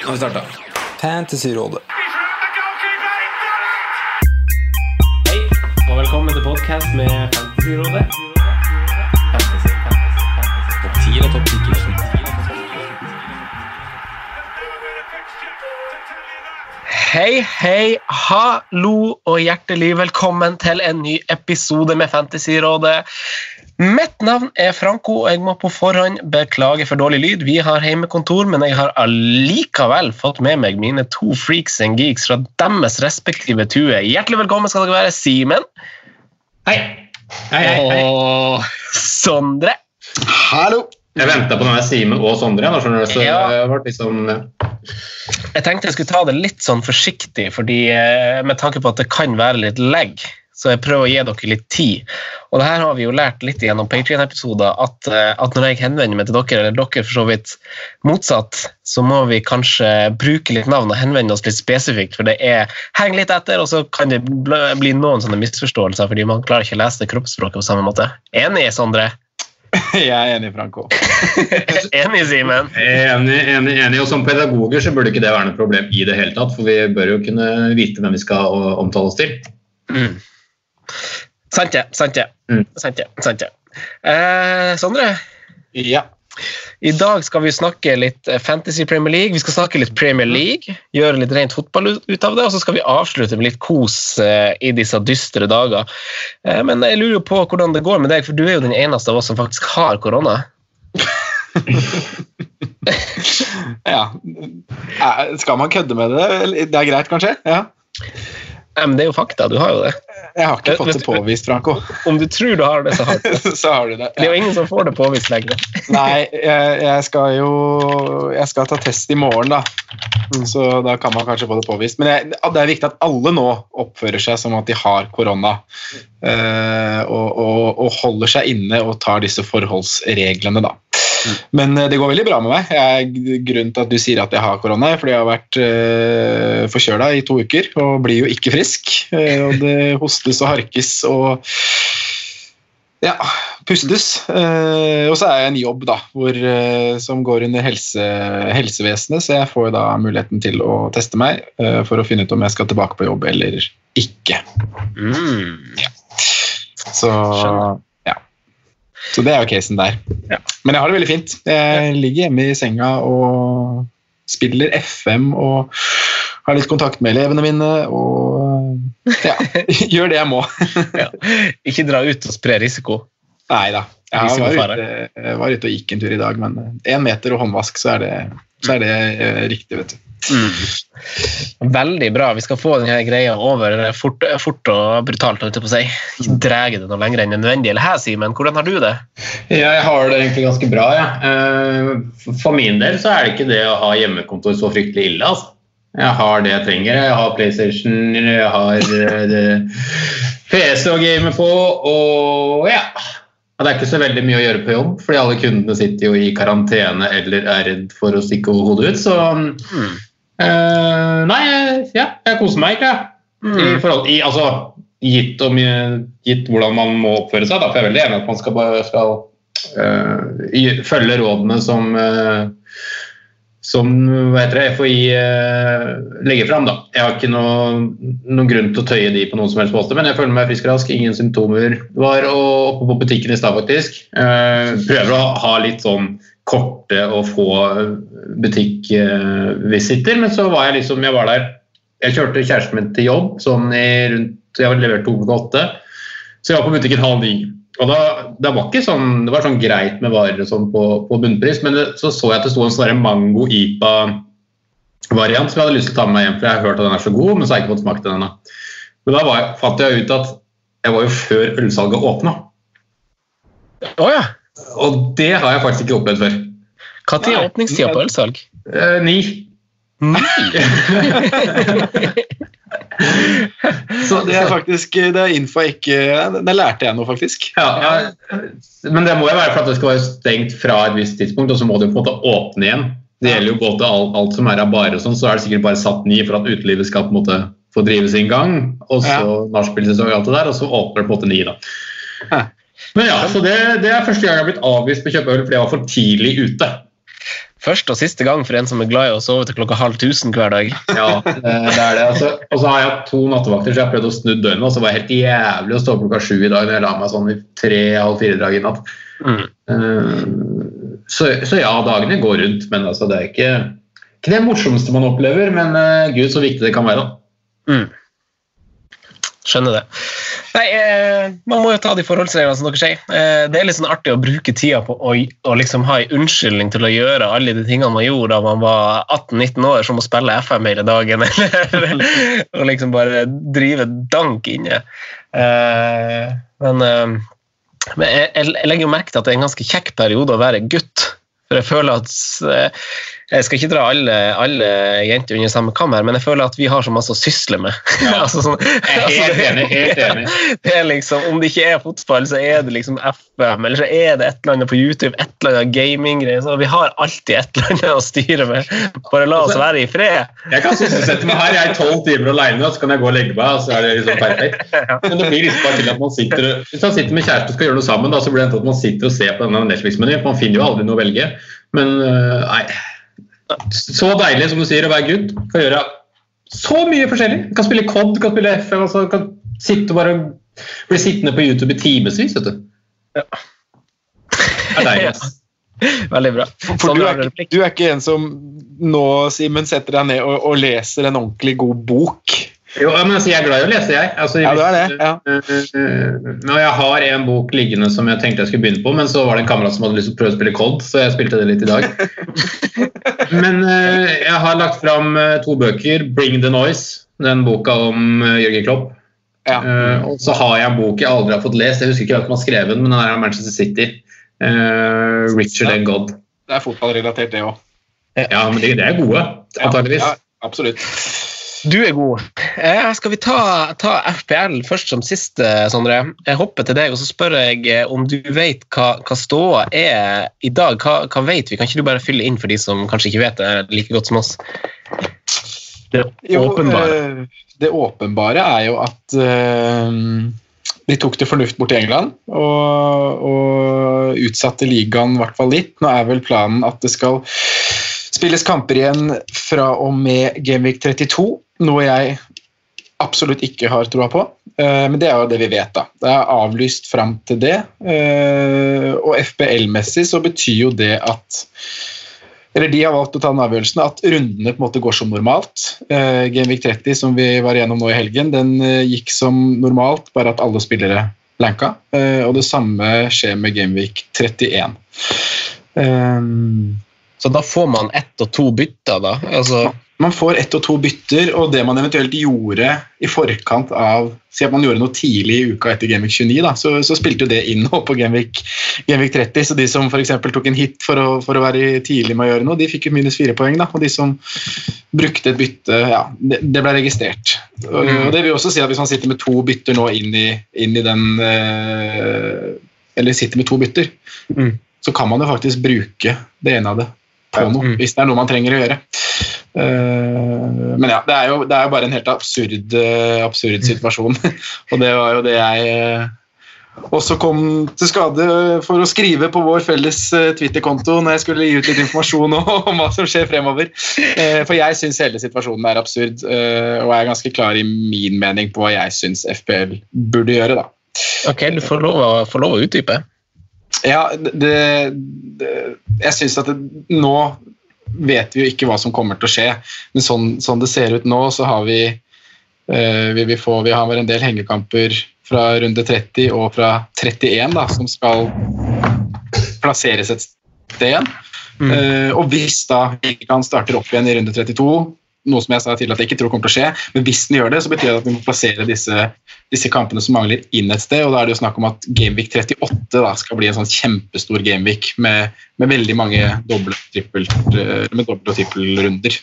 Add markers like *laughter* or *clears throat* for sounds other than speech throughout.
Nå har vi starta. Fantasyrådet. Hei, og velkommen til podkast med Fantasyrådet. Fantasy, fantasy, fantasy. Topp 10 og topp 10 Hei, hei, hallo og hjertelig velkommen til en ny episode med Fantasyrådet. Mitt navn er Franco, og jeg må på forhånd beklage for dårlig lyd. Vi har heimekontor, men jeg har allikevel fått med meg mine to freaks and geeks fra deres respektive tue. Hjertelig velkommen skal dere være, Simen Hei. Hei, hei, hei. og Sondre. Hallo! Jeg venta på denne Simen og Sondre. Nå skjønner du, så Ja. jeg ble liksom Jeg tenkte jeg skulle ta det litt sånn forsiktig, fordi eh, med tanke på at det kan være litt legg, så jeg prøver å gi dere litt tid. Og det her har vi jo lært litt gjennom Patreon-episoder, at, eh, at når jeg henvender meg til dere, eller dere for så vidt motsatt, så må vi kanskje bruke litt navn og henvende oss litt spesifikt, for det er heng litt etter, og så kan det bli noen sånne misforståelser, fordi man klarer ikke å lese det kroppsspråket på samme måte. Enig, Sondre? *laughs* Jeg er enig, Franco. *laughs* Enig, Simen? Enig, enig, enig. Og som pedagoger så burde ikke det være noe problem i det hele tatt, for vi bør jo kunne vite hvem vi skal omtale oss til. Mm. Sant det. Sant det. Mm. Sant det. Sant det. Eh, Sondre, Ja. i dag skal vi snakke litt eh, Fantasy Premier League. Vi skal snakke litt Premier League, gjøre litt rent fotball ut av det, og så skal vi avslutte med litt kos eh, i disse dystre dager. Eh, men jeg lurer jo på hvordan det går med deg, for du er jo den eneste av oss som faktisk har korona. *laughs* ja. Skal man kødde med det? Det er greit, kanskje? Ja. Men det er jo fakta, du har jo det. Jeg har ikke fått det påvist, Franco. Om du tror du har det, så har du det. *laughs* Så har du det. Det er jo ingen som får det påvist lenger. *laughs* Nei, jeg, jeg skal jo Jeg skal ta test i morgen, da. Så da kan man kanskje få det påvist. Men jeg, det er viktig at alle nå oppfører seg som at de har korona. eh, og, og, og holder seg inne og tar disse forholdsreglene, da. Men eh, det går veldig bra med meg. Jeg, grunnen til at du sier at jeg har korona, er fordi jeg har vært uh, forkjøla i to uker og blir jo ikke frisk. Eh, og det hostes og harkes og ja, pustes. Uh, og så er jeg en jobb da, hvor, uh, som går under helse, helsevesenet, så jeg får da muligheten til å teste meg uh, for å finne ut om jeg skal tilbake på jobb eller ikke. Mm. Så Skjønner. Så det er jo casen der. Ja. Men jeg har det veldig fint. Jeg ligger hjemme i senga og spiller FM og har litt kontakt med elevene mine og ja, *laughs* gjør det jeg må. *laughs* Ja. Ikke dra ut og spre risiko. Nei da. Jeg var ute, var ute og gikk en tur i dag, men én meter og håndvask, så er det, så er det eh, riktig, vet du. Veldig bra. Vi skal få denne greia over fort, fort og brutalt. holdt på å si. Ikke drege det noe lenger enn nødvendig. Eller her, Simen, hvordan har du det? Ja, jeg har det egentlig ganske bra. Ja. Eh, For min del så er det ikke det å ha hjemmekontor så fryktelig ille. Altså. Jeg har det jeg trenger. Jeg har PlayStation, jeg har eh, PC å game på, og ja. Og Det er ikke så veldig mye å gjøre på jobb, fordi alle kundene sitter jo i karantene eller er redd for å stikke hodet ut. Så eh, Nei, ja, jeg koser meg ikke. jeg. I forhold, i, altså, gitt, om, gitt hvordan man må oppføre seg. Da, for jeg er veldig enig at man skal, skal uh, følge rådene som uh, som det, FHI legger fram. Da. Jeg har ikke noe, noen grunn til å tøye de på noen som helst måte, men jeg føler meg frisk og rask. Ingen symptomer. Var oppe på butikken i stad, faktisk. Eh, prøver å ha litt sånn korte og få butikkvisitter, men så var jeg liksom Jeg var der Jeg kjørte kjæresten min til jobb sånn i rundt Jeg var levert to klokka åtte. Så jeg var på butikken halv ni. Og da, det var ikke sånn, det var sånn greit med varer og sånn på, på bunnpris, men det, så så jeg at det sto en sånn mango-ipa-variant som jeg hadde lyst til å ta med meg hjem, for jeg har hørt at den er så god, men så har jeg ikke fått smakt den ennå. Men da jeg- fant jeg ut at jeg var jo før ølsalget åpna. Å ja. Og det har jeg faktisk ikke opplevd før. Når er åpningstida på ølsalg? Eh, ni. *laughs* Så det er faktisk det er info jeg ikke Det lærte jeg nå, faktisk. Ja, ja, men det må jo være for at det skal være stengt fra et visst tidspunkt, og så må det jo på en måte åpne igjen. Det gjelder jo både alt, alt som er av barer og sånn, så er det sikkert bare satt ni for at utelivet skal på en måte få drive sin gang, og så Ja. nachspielsesong og alt det der, og så åpner det på en måte ni, da. Men ja, så det, det er første gang jeg har blitt avvist på å kjøpe øl fordi jeg var for tidlig ute. Første og siste gang for en som er glad i å sove til klokka halv tusen hver dag. *laughs* Ja, det det er det. Altså, og så har jeg hatt to nattevakter, så jeg har prøvd å snu døgnet, og så var det helt jævlig å stå opp klokka sju i dag når jeg la meg sånn i tre-halv fire-drag i natt. Mm. Eh, Så, så ja, dagene går rundt, men altså, det er ikke, ikke det morsomste man opplever, men eh, gud, så viktig det kan være. da. Mm. Skjønner det. Nei, eh, Man må jo ta de forholdsreglene som dere sier. Eh, det er litt sånn artig å bruke tida på å, å liksom ha en unnskyldning til å gjøre alle de tingene man gjorde da man var 18-19 år, som å spille FM hele dagen, *laughs* eller og liksom bare drive dank inne. Eh, men eh, men jeg, jeg, legger jo merke til at det er en ganske kjekk periode å være gutt. For jeg føler at eh, Jeg skal ikke dra alle, alle jenter under samme kammer, men jeg føler at vi har så masse å sysle med. *laughs* altså, sånn, Jeg er helt enig. helt enig. det er liksom, Om det ikke er fotball, så er det liksom FM, eller så er det et eller annet på YouTube, et eller annet gaminggreier. Så vi har alltid et eller annet å styre med. Bare la oss være i fred. Jeg kan sysselsette meg her. Jeg er tolv timer alene, og så kan jeg gå og legge meg. og så er det liksom perfekt. *laughs* Men det blir liksom bare til at man sitter Hvis man sitter med kjæreste og skal gjøre noe sammen, da, så blir det at man sitter og ser på denne Netflix-menyen. for Man finner jo aldri noe å velge. Men øh, nei Så deilig som du sier å være gutt. Kan gjøre så mye forskjellig. Du kan spille COD, du kan spille FM, altså, du kan sitte og bare bli sittende på YouTube i timevis. vet du. Det er deilig. *laughs* Veldig bra. For Sånn du, er er, ikke, du er ikke en som nå, Simen, setter deg ned og, og leser en ordentlig god bok. Jo, men altså, Jeg er glad i å lese, jeg. Altså, Ja, du er det, ja. Eh, jeg har en bok liggende som jeg tenkte jeg skulle begynne på, men så var det en kamerat som hadde lyst til å prøve å spille COD, så jeg spilte det litt i dag. *laughs* men uh, jeg har lagt fram eh, to bøker. 'Bring the Noise', den boka om Jørgen Klopp. Ja. Uh, og så har jeg en bok jeg aldri har fått lest, jeg husker ikke hvem som har skrevet den, men den er av Manchester City. Richard and God'. Det er fotballrelatert, det òg. Ja, men de, de er gode, antageligvis. Ja, absolutt. Du er god. Eh, skal vi ta, ta FPL først som sist, eh, Sondre? Jeg hopper til deg og så spør jeg eh, om du vet hva, hva ståa er i dag. Hva, hva vet vi? Kan ikke du bare fylle inn for de som kanskje ikke vet det like godt som oss? Det Jo, åpenbare. eh, det åpenbare er jo at eh, de tok til fornuft bort til England og, og utsatte ligaen i hvert fall litt. Nå er vel planen at det skal spilles kamper igjen fra og med Gameweek 32, noe jeg absolutt ikke har troa på. Eh, Men det er jo det vi vet, da. Det er avlyst fram til det. eh, Og FBL-messig så betyr jo det at eller De har valgt å ta den avgjørelsen at rundene på en måte går som normalt. Eh, Gameweek 30, som vi var igjennom nå i helgen, den eh, gikk som normalt, bare at alle spillere blanka. Og det samme skjer med Genvik 31. Um, Så da får man ett og to bytter, da? Altså, man får ett og to bytter, og det man eventuelt gjorde i forkant av Si at man gjorde noe tidlig i uka etter Gameweek 29, da, så, så spilte det inn nå på Gameweek 30. Så de som f.eks. tok en hit for å, for å være tidlig med å gjøre noe, de fikk jo minus fire poeng. da, Og de som brukte et bytte, ja, det, det ble registrert. Og, Mm. og det vil også si at hvis man sitter med to bytter nå inn i, inn i den øh, Eller sitter med to bytter, Mm. så kan man jo faktisk bruke det ene av det på noe, Mm. hvis det er noe man trenger å gjøre. Eh, men ja, det er, jo, det er jo bare en helt absurd, eh, absurd situasjon. *laughs* og det var jo det jeg eh, også kom til skade for å skrive på vår felles Twitter-konto når jeg skulle gi ut litt informasjon *laughs* om, hva som skjer fremover. For jeg syns hele situasjonen er absurd, og jeg er ganske klar i min mening på hva jeg syns FPL burde gjøre. da. ok, du får lov, å- får lov å utdype. Ja, det, det Jeg syns at det, nå vet vi jo ikke hva som kommer til å skje. Men sånn, sånn det ser ut nå, så har vi eh, vi, vi, får, vi har en del hengekamper fra runde 30 og fra 31 da, som skal plasseres et sted igjen. Eh, og hvis da Vigeland starter opp igjen i runde 32, noe som jeg sa til at jeg ikke tror kommer til å skje, men hvis den gjør det, så betyr det at vi må plassere disse, disse kampene som mangler, inn et sted. og Da er det jo snakk om at Gameweek 38 da, skal bli en sånn kjempestor gameweek med, med veldig mange doble, trippel, eh, med doble og trippelrunder.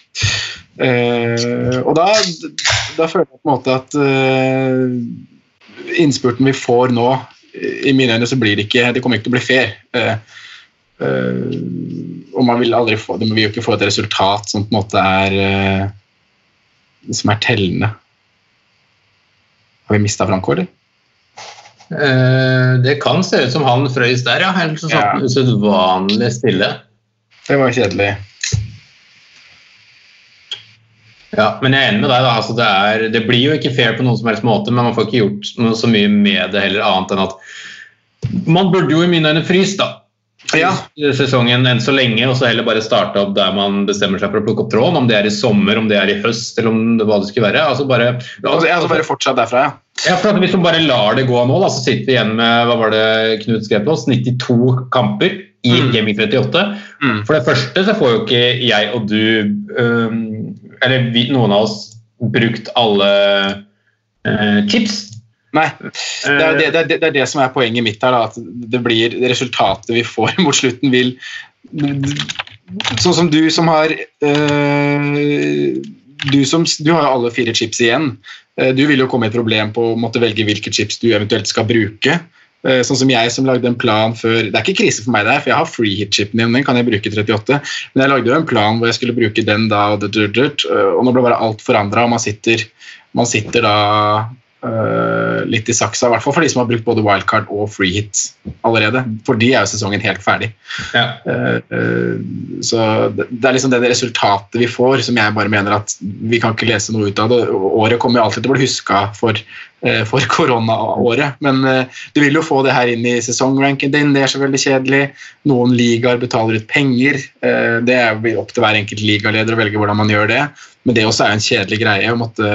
Eh, og da, da føler jeg på en måte at eh, innspurten vi får nå, i mine øyne så blir det ikke Det kommer ikke til å bli fair. Eh, og man vil aldri få det, man vil jo ikke få et resultat som på en måte er eh, som er tellende. Har vi mista Franco, eller? Eh, det kan se ut som han frøys der, ja. Helt så satt han usedvanlig stille. Det var kjedelig. Ja, men jeg er enig med deg. da, altså det, er, det blir jo ikke fair på noen som helst måte, men man får ikke gjort noe så mye med det heller, annet enn at man burde jo i mine øyne fryst da. Ja. sesongen enn så lenge, og så heller bare starte opp der man bestemmer seg for å plukke opp tråden. Om det er i sommer, om det er i høst, eller om det, hva det skulle være. altså bare... Altså, altså bare fortsatt derfra, ja. Ja, for Hvis man bare lar det gå nå, da, så sitter vi igjen med hva var det Knut skrev til oss, 92 kamper i Mm. Gaming 38. Mm. For det første så får jo ikke jeg og du, um, eller vi, noen av oss, brukt alle uh, chips. Nei, det er det, det, det, er det som er poenget mitt her. Da, at det blir resultatet vi får *laughs* mot slutten, vil Sånn som du som har øh, du, som, du har jo alle fire chips igjen. Eh, Du vil jo komme i et problem på å måtte velge hvilke chips du eventuelt skal bruke. Eh, Sånn som jeg som lagde en plan før Det er ikke krise for meg der, for jeg har freehit-chipen din, den kan jeg bruke i 38. Men jeg lagde jo en plan hvor jeg skulle bruke den da, og, og nå ble bare alt forandra, man man sitter da eh, litt i saksa, i hvert fall for de som har brukt både wildcard og free hit allerede. For de er jo sesongen helt ferdig. Ja. Eh, eh, så det, det er liksom det resultatet vi får, som jeg bare mener at vi kan ikke lese noe ut av det. Året kommer jo alltid til å bli huska for, for *laughs* koronaåret, men eh, du vil jo få det her inn i sesongranken din. Det er så veldig kjedelig. Noen ligaer betaler ut penger. eh, Det er jo opp til hver enkelt ligaleder å velge hvordan man gjør det. Men det også er en kjedelig greie å måtte,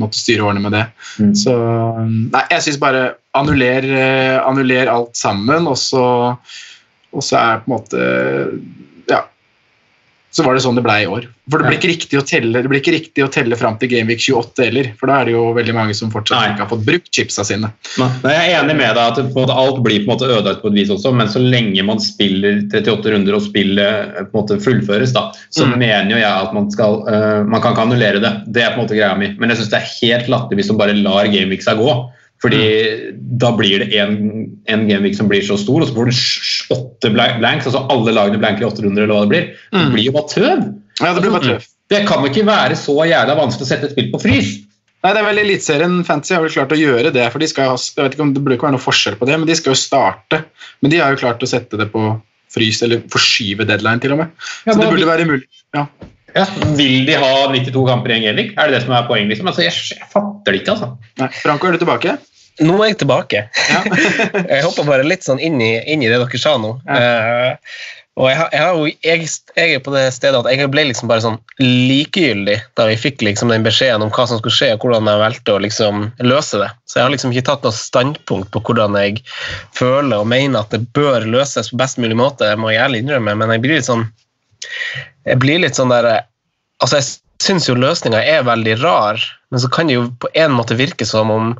måtte styre årene med det. Mm. Så nei, jeg syns bare annuller, eh, annuller alt sammen, og så, og så er på en måte Ja. Så var det sånn det ble i år. For det blir ikke riktig å telle det blir ikke riktig å telle fram til Gameweek 28 heller, for da er det jo veldig mange som fortsatt Nei. ikke har fått brukt chipsa sine. Nei, Jeg er enig med deg at alt blir på en måte ødelagt på et vis også, men så lenge man spiller 38 runder og spillet eh, på en måte fullføres, da, så Mm. mener jo jeg at man skal uh, Man kan ikke annullere det. Det er på en måte greia mi. Men jeg syns det er helt latterlig hvis man bare lar gameweeksa gå. Fordi da blir det en, en gameweek som blir så stor, og så får du åtte blanks, altså alle lagene blanker i åtte runder, eller hva det blir. Det Mm. blir jo bare tøv. Ja, det blir bare tøft. Det kan ikke være så jævla vanskelig å sette et spill på frys. Nei, det er vel Eliteserien Fantasy har vel klart å gjøre det. for de skal jeg vet ikke om Det burde ikke være noe forskjell på det, men de skal jo starte. Men de har jo klart å sette det på frys, eller forskyve deadline til og med. Ja, Så det burde burde være mulig. Ja. Ja, vil de ha 92 kamper i en gameweek? Er det det som er poenget? Liksom? Altså, jeg, jeg fatter det ikke, altså. Nei, Franco, er du tilbake? Nå er jeg tilbake. Ja. *laughs* jeg hopper bare litt sånn inn i, inn i det dere sa nå. Eh, og jeg, har- jeg, jeg, jeg er på det stedet at jeg ble liksom bare sånn likegyldig da vi fikk liksom den beskjeden om hva som skulle skje, og hvordan jeg valgte å liksom løse det. Så jeg har liksom ikke tatt noe standpunkt på hvordan jeg føler og mener at det bør løses på best mulig måte, det må jeg ærlig innrømme, men jeg blir litt sånn jeg blir litt sånn der Altså, jeg syns jo løsninga er veldig rar, men så kan det jo på en måte virke som om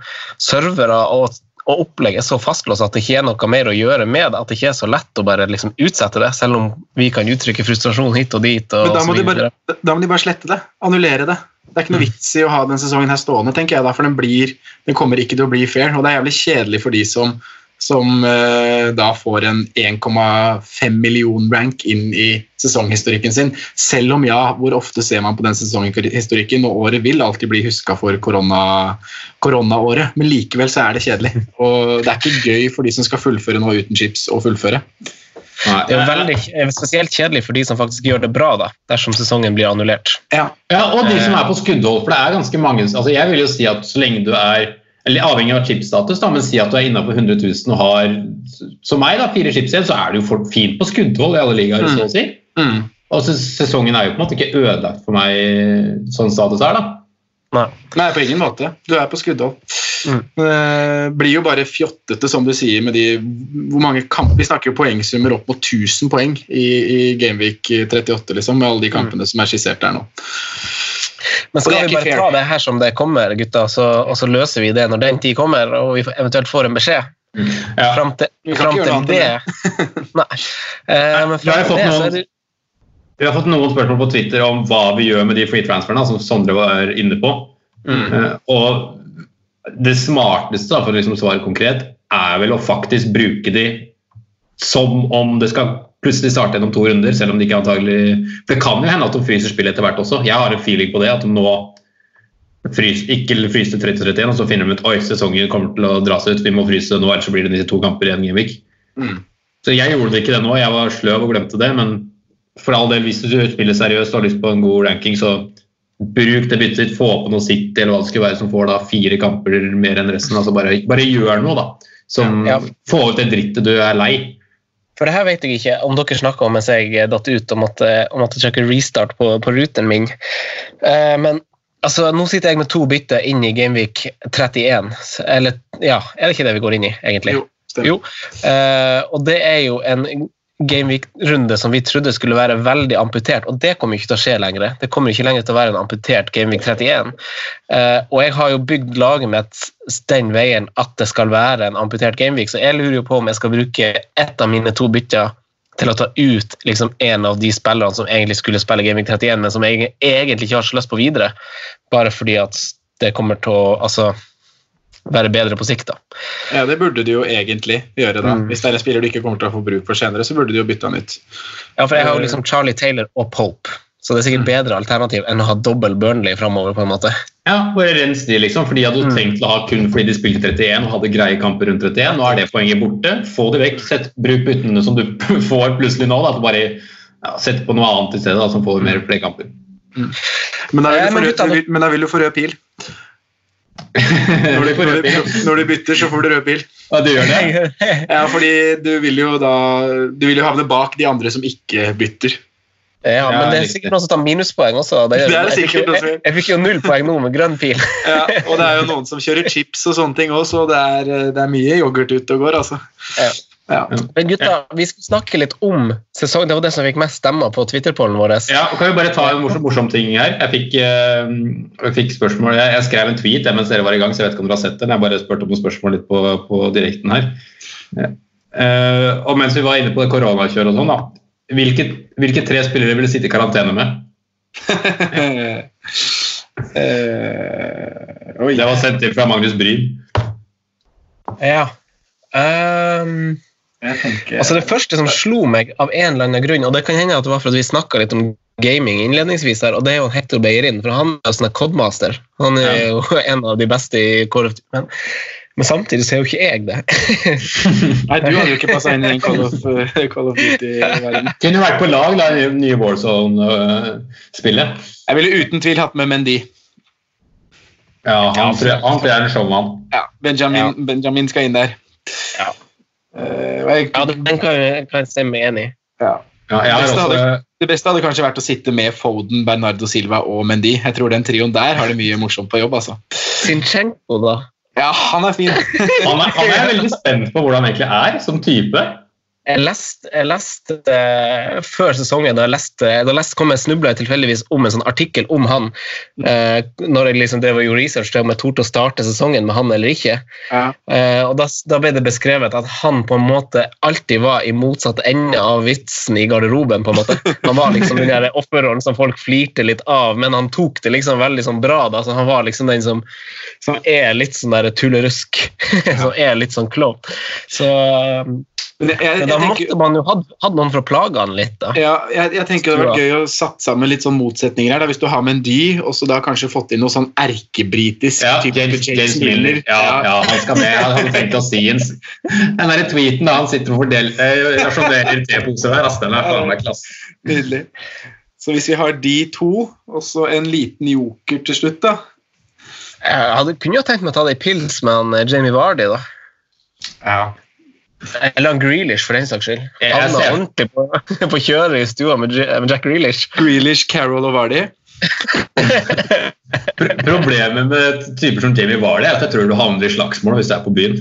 servere og, og opplegg er så fastlåst at det ikke er noe mer å gjøre med det. At det ikke er så lett å bare liksom utsette det, selv om vi kan uttrykke frustrasjon hit og dit. Og, Men da må, de bare, da må de bare slette det. Annullere det. Det er ikke noe vits i å ha den sesongen her stående, tenker jeg da, for den, blir, den kommer ikke til å bli fair. Og det er jævlig kjedelig for de som, som eh, da får en 1,5 million rank inn i sesonghistorikken sin. Selv om ja, hvor ofte ser man på den sesonghistorikken, og året vil alltid bli huska for korona- koronaåret, men likevel så er det kjedelig. Og det er ikke gøy for de som skal fullføre nå uten chips, å fullføre. Det er jo veldig, eh, spesielt kjedelig for de som faktisk gjør det bra, da, dersom sesongen blir annullert. Ja. Ja, og de som er på skuddhold, for det er ganske mange altså Jeg vil jo si at så lenge du er eller avhengig av chipstatus, da, men si at du er innenfor 100 000 og har som meg da, fire chips igjen, så er du jo fint på skuddhold i alle ligaer. Mm. så å si. Mm. Og så, sesongen er jo på en måte ikke ødelagt for meg sånn status er, da. Nei. Nei, på ingen måte. Du er på skuddhold. Mm. Det blir jo bare fjottete, som du sier, med de hvor mange kamp, Vi snakker jo poengsummer opp mot 1000 poeng i, i Gameweek 38, liksom, med alle de kampene som er skissert der nå. Men skal vi bare fair. ta det her som det kommer, gutta, så, og så løser vi det når den tid kommer, og vi eventuelt får en beskjed? Ja. Fram til, fram til noe det *laughs* Nei. Eh, men fram til fått det, så er det Vi har fått noen spørsmål på Twitter om hva vi gjør med de free transferene, som Sondre var inne på. Eh, og det smarteste, da, for å liksom svare konkret, er vel å faktisk bruke de som om det skal plutselig starte gjennom to runder, selv om de ikke antagelig For det kan jo hende at de fryser spillet etter hvert også. Jeg har en feeling på det, at de nå frys, ikke til 30-31, og så finner de ut oi, sesongen kommer til å dra seg ut, vi må fryse nå, ellers så blir det disse to kamper igjen en. Mm. Så jeg gjorde det ikke det nå, jeg var sløv og glemte det, men for all del, hvis du spiller seriøst og har lyst på en god ranking, så bruk det byttet ditt, få på noe sitt eller hva det skulle være som får da fire kamper mer enn resten. altså Bare, bare gjør noe, da. Som Ja. Få ut det drittet du er lei. For det her vet jeg ikke om dere snakka om mens jeg eh, datt ut og måtte, og måtte trykke restart på, på ruten min. Eh, men altså, nå sitter jeg med to bytter inn i Gameweek 31. Eller ja, er det ikke det vi går inn i, egentlig? Jo, stemmer. Jo, eh, og det er jo en Gameweek-runde som vi trodde skulle være veldig amputert, og det kommer ikke til å skje lenger. Det kommer ikke lenger til å være en amputert Gameweek 31. Eh, og jeg har jo bygd laget mitt den veien at det skal være en amputert Gameweek, så jeg lurer jo på om jeg skal bruke ett av mine to bytter til å ta ut liksom, en av de spillerne som egentlig skulle spille Gameweek 31, men som jeg egentlig ikke har så lyst på videre, bare fordi at det kommer til å altså, være bedre på sikt. da. Ja, det burde du jo egentlig gjøre da. Mm. Hvis det er en spiller du ikke kommer til å få bruk for senere, så burde du jo bytte han ut. Ja, for jeg har jo liksom Charlie Taylor og Pope, så det er sikkert bedre alternativ enn å ha dobbel Burnley framover. på en måte. Ja, bare rens de, liksom. For de hadde jo Mm. tenkt å ha kun fordi de spilte 31 og hadde greie kamper rundt 31. Nå er det poenget borte. Få det vekk. Sett, bruk byttene som du *laughs* får plutselig nå. Da. At du bare ja, Sett på noe annet i stedet, da, som får mer flere kamper. Ja, men rød, vil- men da vil du få rød pil. Når du, når, de, når de, bytter, så får du rød pil. Ja, det gjør det. Ja, fordi du vil jo da Du vil jo havne bak de andre som ikke bytter. Ja, men det er sikkert noen som tar minuspoeng også. Det, Det er det jeg, fikk sikkert også. jeg, jeg fikk jo null poeng nå med grønn pil. *laughs* Ja, og det er jo noen som kjører chips og sånne ting òg, så det er, det er mye yoghurt ute og går, altså. Ja. Ja. Men gutta, vi skulle snakke litt om sesong. Det var det som fikk mest stemmer på Twitter-pollen vår. Ja, og kan vi bare ta en morsom, morsom ting her? Jeg fikk, eh, jeg fikk spørsmål jeg, skrev en tweet mens dere var i gang, så jeg vet ikke om dere har sett den. Jeg bare spurte om noen spørsmål litt på, på direkten her. Ja. Eh, og mens vi var inne på det koronakjøret og sånn, da. Hvilke, hvilke tre spillere vil du sitte i karantene med? *laughs* Eh, oi. Det var sendt inn fra Magnus Bryn. Ja. Ehm, Jeg tenker altså Det første som slo meg av en eller annen grunn, og det kan hende at det var for at vi snakka litt om gaming innledningsvis, her, og det er jo Hector Beirin, for han er jo sånn en codmaster. Han er jo *laughs* en av de beste i Call of Duty. Men, men samtidig så er jo ikke jeg det. *laughs* Nei, du hadde jo ikke passa inn i den Call of, eh, Call of Duty-verdenen. Kunne vært på lag da, i det nye Warzone-spillet. Jeg ville uten tvil hatt med Mendy. Ja, han, tror jeg- han tror jeg er en showmann. Ja, Benjamin, Benjamin skal inn der. Ja. Eh, jeg, Ja, Den kan jeg, kan jeg stemme enig i. ja. Ja, jeg har Beste hadde, Det beste hadde kanskje vært å sitte med Foden, Bernardo Silva og Mendy. Jeg tror den trioen der har det mye morsomt på jobb. altså. Sinchenko, da? Ja, han er fin. han, er, han er veldig spent på hvordan han egentlig er som type. Jeg leste, jeg leste eh, før sesongen da jeg leste, da jeg leste kom jeg snubla tilfeldigvis om en sånn artikkel om han eh, når jeg liksom drev og gjorde research til om jeg torde å starte sesongen med han eller ikke. Ja. Eh, og da, da ble det beskrevet at han på en måte alltid var i motsatt ende av vitsen i garderoben. på en måte. Han var liksom den der offerrollen som folk flirte litt av, men han tok det liksom veldig sånn bra. da, så Han var liksom den som, som er litt sånn der tullerusk. *laughs* som er litt sånn klovn. Så jeg, da tenker, måtte man jo hatt hatt noen for å plage han litt, da. ja, jeg, jeg tenker det hadde vært gøy å satt sammen litt sånn motsetninger her. Da. Hvis du har Mendy, og så da kanskje fått inn noe sånn erkebritisk Ja, type James, James James Miller. Ja, ja, han skal med. Han hadde tenkt å si en, den der tweeten da han sitter og fordeler, eh, rasjonerer teposer der, ass, den er faen meg klasse. Nydelig. Så hvis vi har de to, og så en liten joker til slutt, da Jeg hadde, kunne jo tenkt meg å ta det i pils med han eh, Jamie Vardy, da. Ja. Eller han Grealish, for den saks skyld. Han jeg ordentlig på, *laughs* på kjøret i stua med, med Jack Grealish. Grealish, Carol og Vardy. Problemet med typer som Jamie Vardy er at jeg tror du havner i slagsmål hvis du er på byen.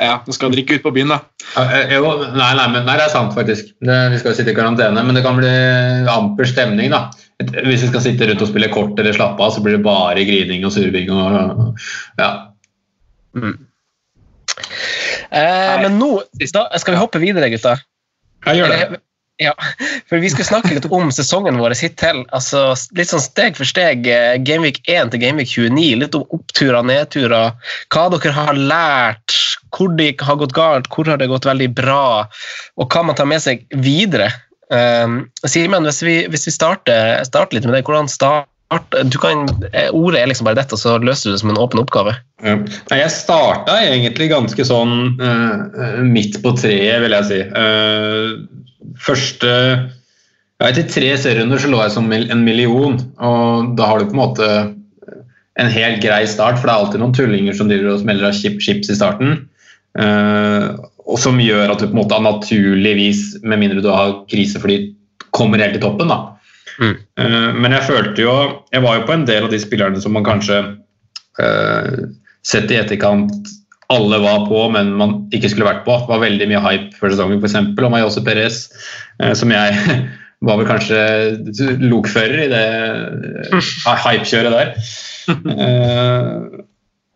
Ja, du skal drikke ut på byen, da. Eh, Jo, nei, nei, men, nei, det er sant, faktisk. Det, vi skal jo sitte i karantene, men det kan bli amper stemning. da. Hvis vi skal sitte rundt og spille kort eller slappe av, så blir det bare grining og surving. og ja. Eh, men nå da skal vi hoppe videre, gutta. Jeg gjør det. Ja, *laughs* for vi skal snakke litt om sesongen vår hittil. Altså, litt sånn steg for steg. eh, Gameweek 1 til Gameweek 29. Litt om oppturer, nedturer. Hva dere har lært. Hvor det har gått galt, hvor har det gått veldig bra. Og hva man tar med seg videre. Um, Simen, hvis vi, hvis vi starter, starter litt med det. Hvordan start, du kan, eh, Ordet er liksom bare dette, og så løser du det som en åpen oppgave. Ja. Jeg starta egentlig ganske sånn uh, midt på treet, vil jeg si. Uh, første ja, Etter tre serierunder så lå jeg som en million, og da har du på en måte en helt grei start, for det er alltid noen tullinger som driver og smeller av chip, chips i starten. Uh, og som gjør at du på en måte naturligvis, med mindre du har krisefly, kommer helt til toppen. da. Mm. Eh, men jeg følte jo Jeg var jo på en del av de spillerne som man kanskje uh, sett i etterkant alle var på, men man ikke skulle vært på. Det var veldig mye hype før sesongen, f.eks. om Ayose Perez, uh, som jeg *laughs* var vel kanskje lokfører i det uh, hypekjøret der.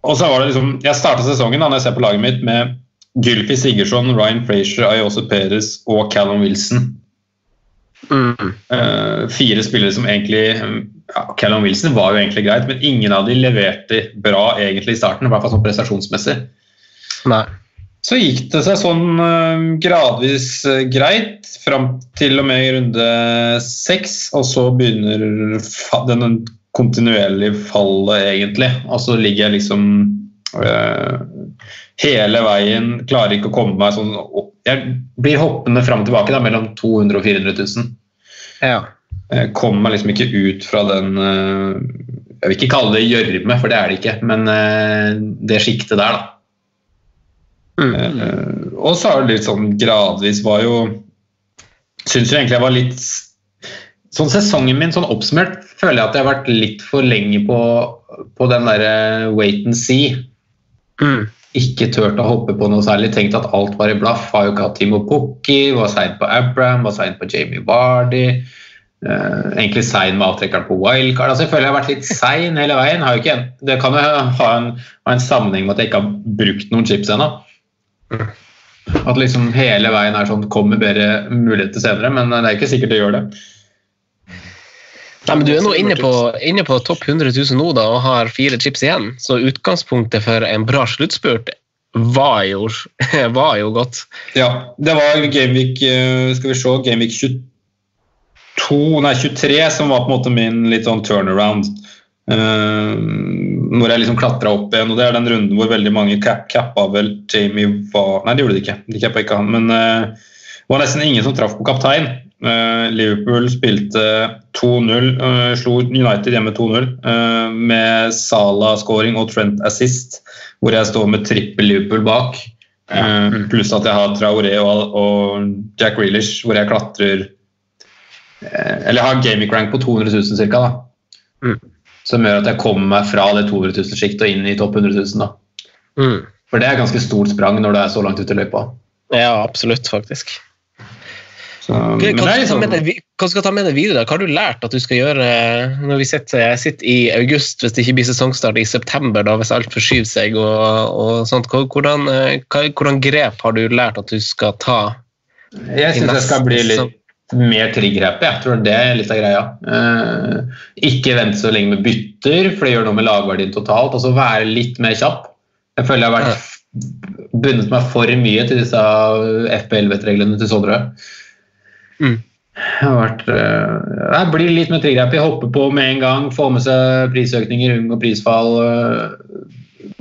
Og så var det liksom Jeg starta sesongen da når jeg ser på laget mitt med Gylfi Sigurdsson, Ryan Frazier, Ayose Perez og Callum Wilson. Mm. Eh, fire spillere som egentlig ja, Callum Wilson var jo egentlig greit, men ingen av de leverte bra egentlig i starten. I hvert fall sånn prestasjonsmessig. Nei. Så gikk det seg sånn uh, gradvis uh, greit fram til og med runde seks, og så begynner den kontinuerlige fallet, egentlig. Og så ligger jeg liksom hele veien, klarer ikke å komme meg sånn opp. Jeg blir hoppende fram og tilbake da, mellom 200 og 400 000. Ja. Jeg kommer meg liksom ikke ut fra den eh, Jeg vil ikke kalle det gjørme, for det er det ikke, men eh, det sjiktet der, da. Mm. og så er det litt sånn gradvis var jo Syns jo egentlig jeg var litt Sånn sesongen min sånn oppsummert føler jeg at jeg har vært litt for lenge på, på den derre wait and see. Mm. Ikke turt å hoppe på noe særlig. Tenkt at alt var i blaff. Har jo ikke hatt Timo Pukki, var sein på Abraham, var sein på Jamie Vardy. Eh, egentlig sein med avtrekkeren på wildcard. Altså, jeg føler jeg har vært litt sein hele veien. Ikke, det kan jo ha en, ha en sammenheng med at jeg ikke har brukt noen chips ennå. At liksom hele veien er sånn kommer bedre muligheter senere, men det er ikke sikkert det gjør det. Nei, men Du er nå inne på, inne på topp 100 000 nå da, og har fire chips igjen, så utgangspunktet for en bra sluttspurt var jo, *laughs* var jo godt. Ja, det var Gameweek eh, skal vi se, Gameweek 22, nei 23 som var på en måte min litt sånn turnaround. Uh, når jeg liksom klatra opp igjen, og det er den runden hvor veldig mange cap cappa vel Jamie var Nei, det gjorde de ikke, de cappa ikke han, men uh, det var nesten ingen som traff på kaptein. Eh, Liverpool spilte 2-0, eh, slo United hjemme 2-0 eh, med Salah-scoring og Trent assist, hvor jeg står med trippel Liverpool bak. Eh, pluss at jeg har Traoré og, Jack Reelish, hvor jeg klatrer Eller jeg har gaming rank på 200 000 ca. Mm. Som gjør at jeg kommer meg fra det 200 000-sjiktet og inn i topp 100 000. Da. Mm. For det er ganske stort sprang når du er så langt ute i løypa. Ja, absolutt, faktisk. Så, men det er liksom, deg, hva skal du ta med deg videre? Hva har du lært at du skal gjøre når vi sitter, sitter i august, hvis det ikke blir sesongstart i september, da, hvis alt forskyver seg? og, og sånt. Hvordan, eh, hva, hvordan grep har du lært at du skal ta? jeg syns jeg skal bli litt mer trigger-happy. Jeg tror det er litt av greia. Eh, ikke vente så lenge med bytter, for det gjør noe med lagverdien totalt. Og så være litt mer kjapp. Jeg føler jeg har vært bundet meg for mye til disse FP11-reglene til Sondre. Mm. Jeg har vært eh, Jeg blir litt med triggerhappy. Hoppe på med en gang, få med seg prisøkninger, unngå prisfall. eh,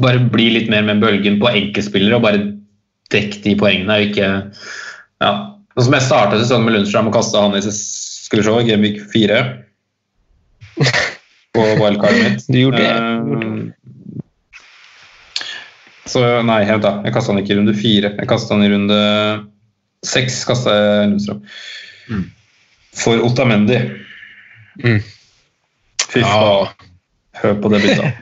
bare bli litt mer med bølgen på enkeltspillere og bare dekk de poengene. og ikke ja. Sånn som jeg startet sesongen med Lundstrøm og kasta han i skulle vi se, Gameweek 4 *laughs* på wildcardet mitt. Du gjorde det. Eh, Så nei, vent da. Jeg kasta han ikke i runde fire. Jeg kasta han i runde seks. Kastet jeg Lundstrøm. For Otamendi. Mm. Fy faen. Hør på det bildet. *laughs*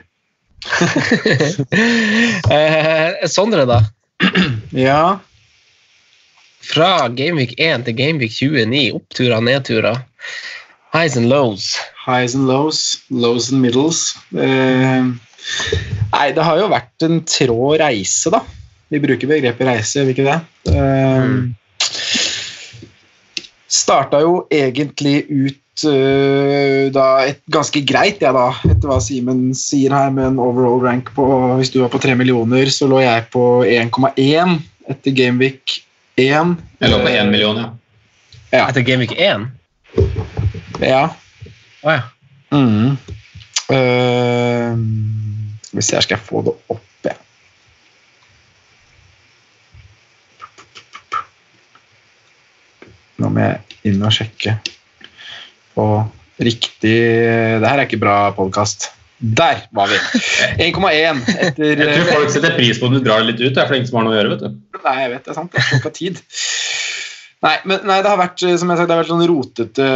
Eh, Sondre, da. Ja. Fra Gameweek 1 til Gameweek 29. Oppturer, nedturer. Highs and lows. Highs and lows, lows and middles. Eh, nei, det har jo vært en trå reise, da. Vi bruker begrepet reise, gjør vi ikke det? Eh, Starta jo egentlig ut uh, da et ganske greit, jeg da, etter hva Simen sier her, med en overall rank på Hvis du var på 3 millioner, så lå jeg på 1,1 etter Gameweek 1. Jeg lå på én million, ja. Ja. Etter Gameweek 1? ja. Å ja. Mm. Uh, skal vi se, her skal jeg få det opp, jeg. Nå må jeg inn og sjekke på riktig Det her er ikke bra podkast. Der var vi! 1,1 etter Jeg tror folk setter pris på om du drar litt ut, det er for ingen som har noe å gjøre. vet du. Nei, jeg vet det er sant. Det er ikke tid. Nei, men nei, det har vært som jeg sa, det har vært sånn rotete,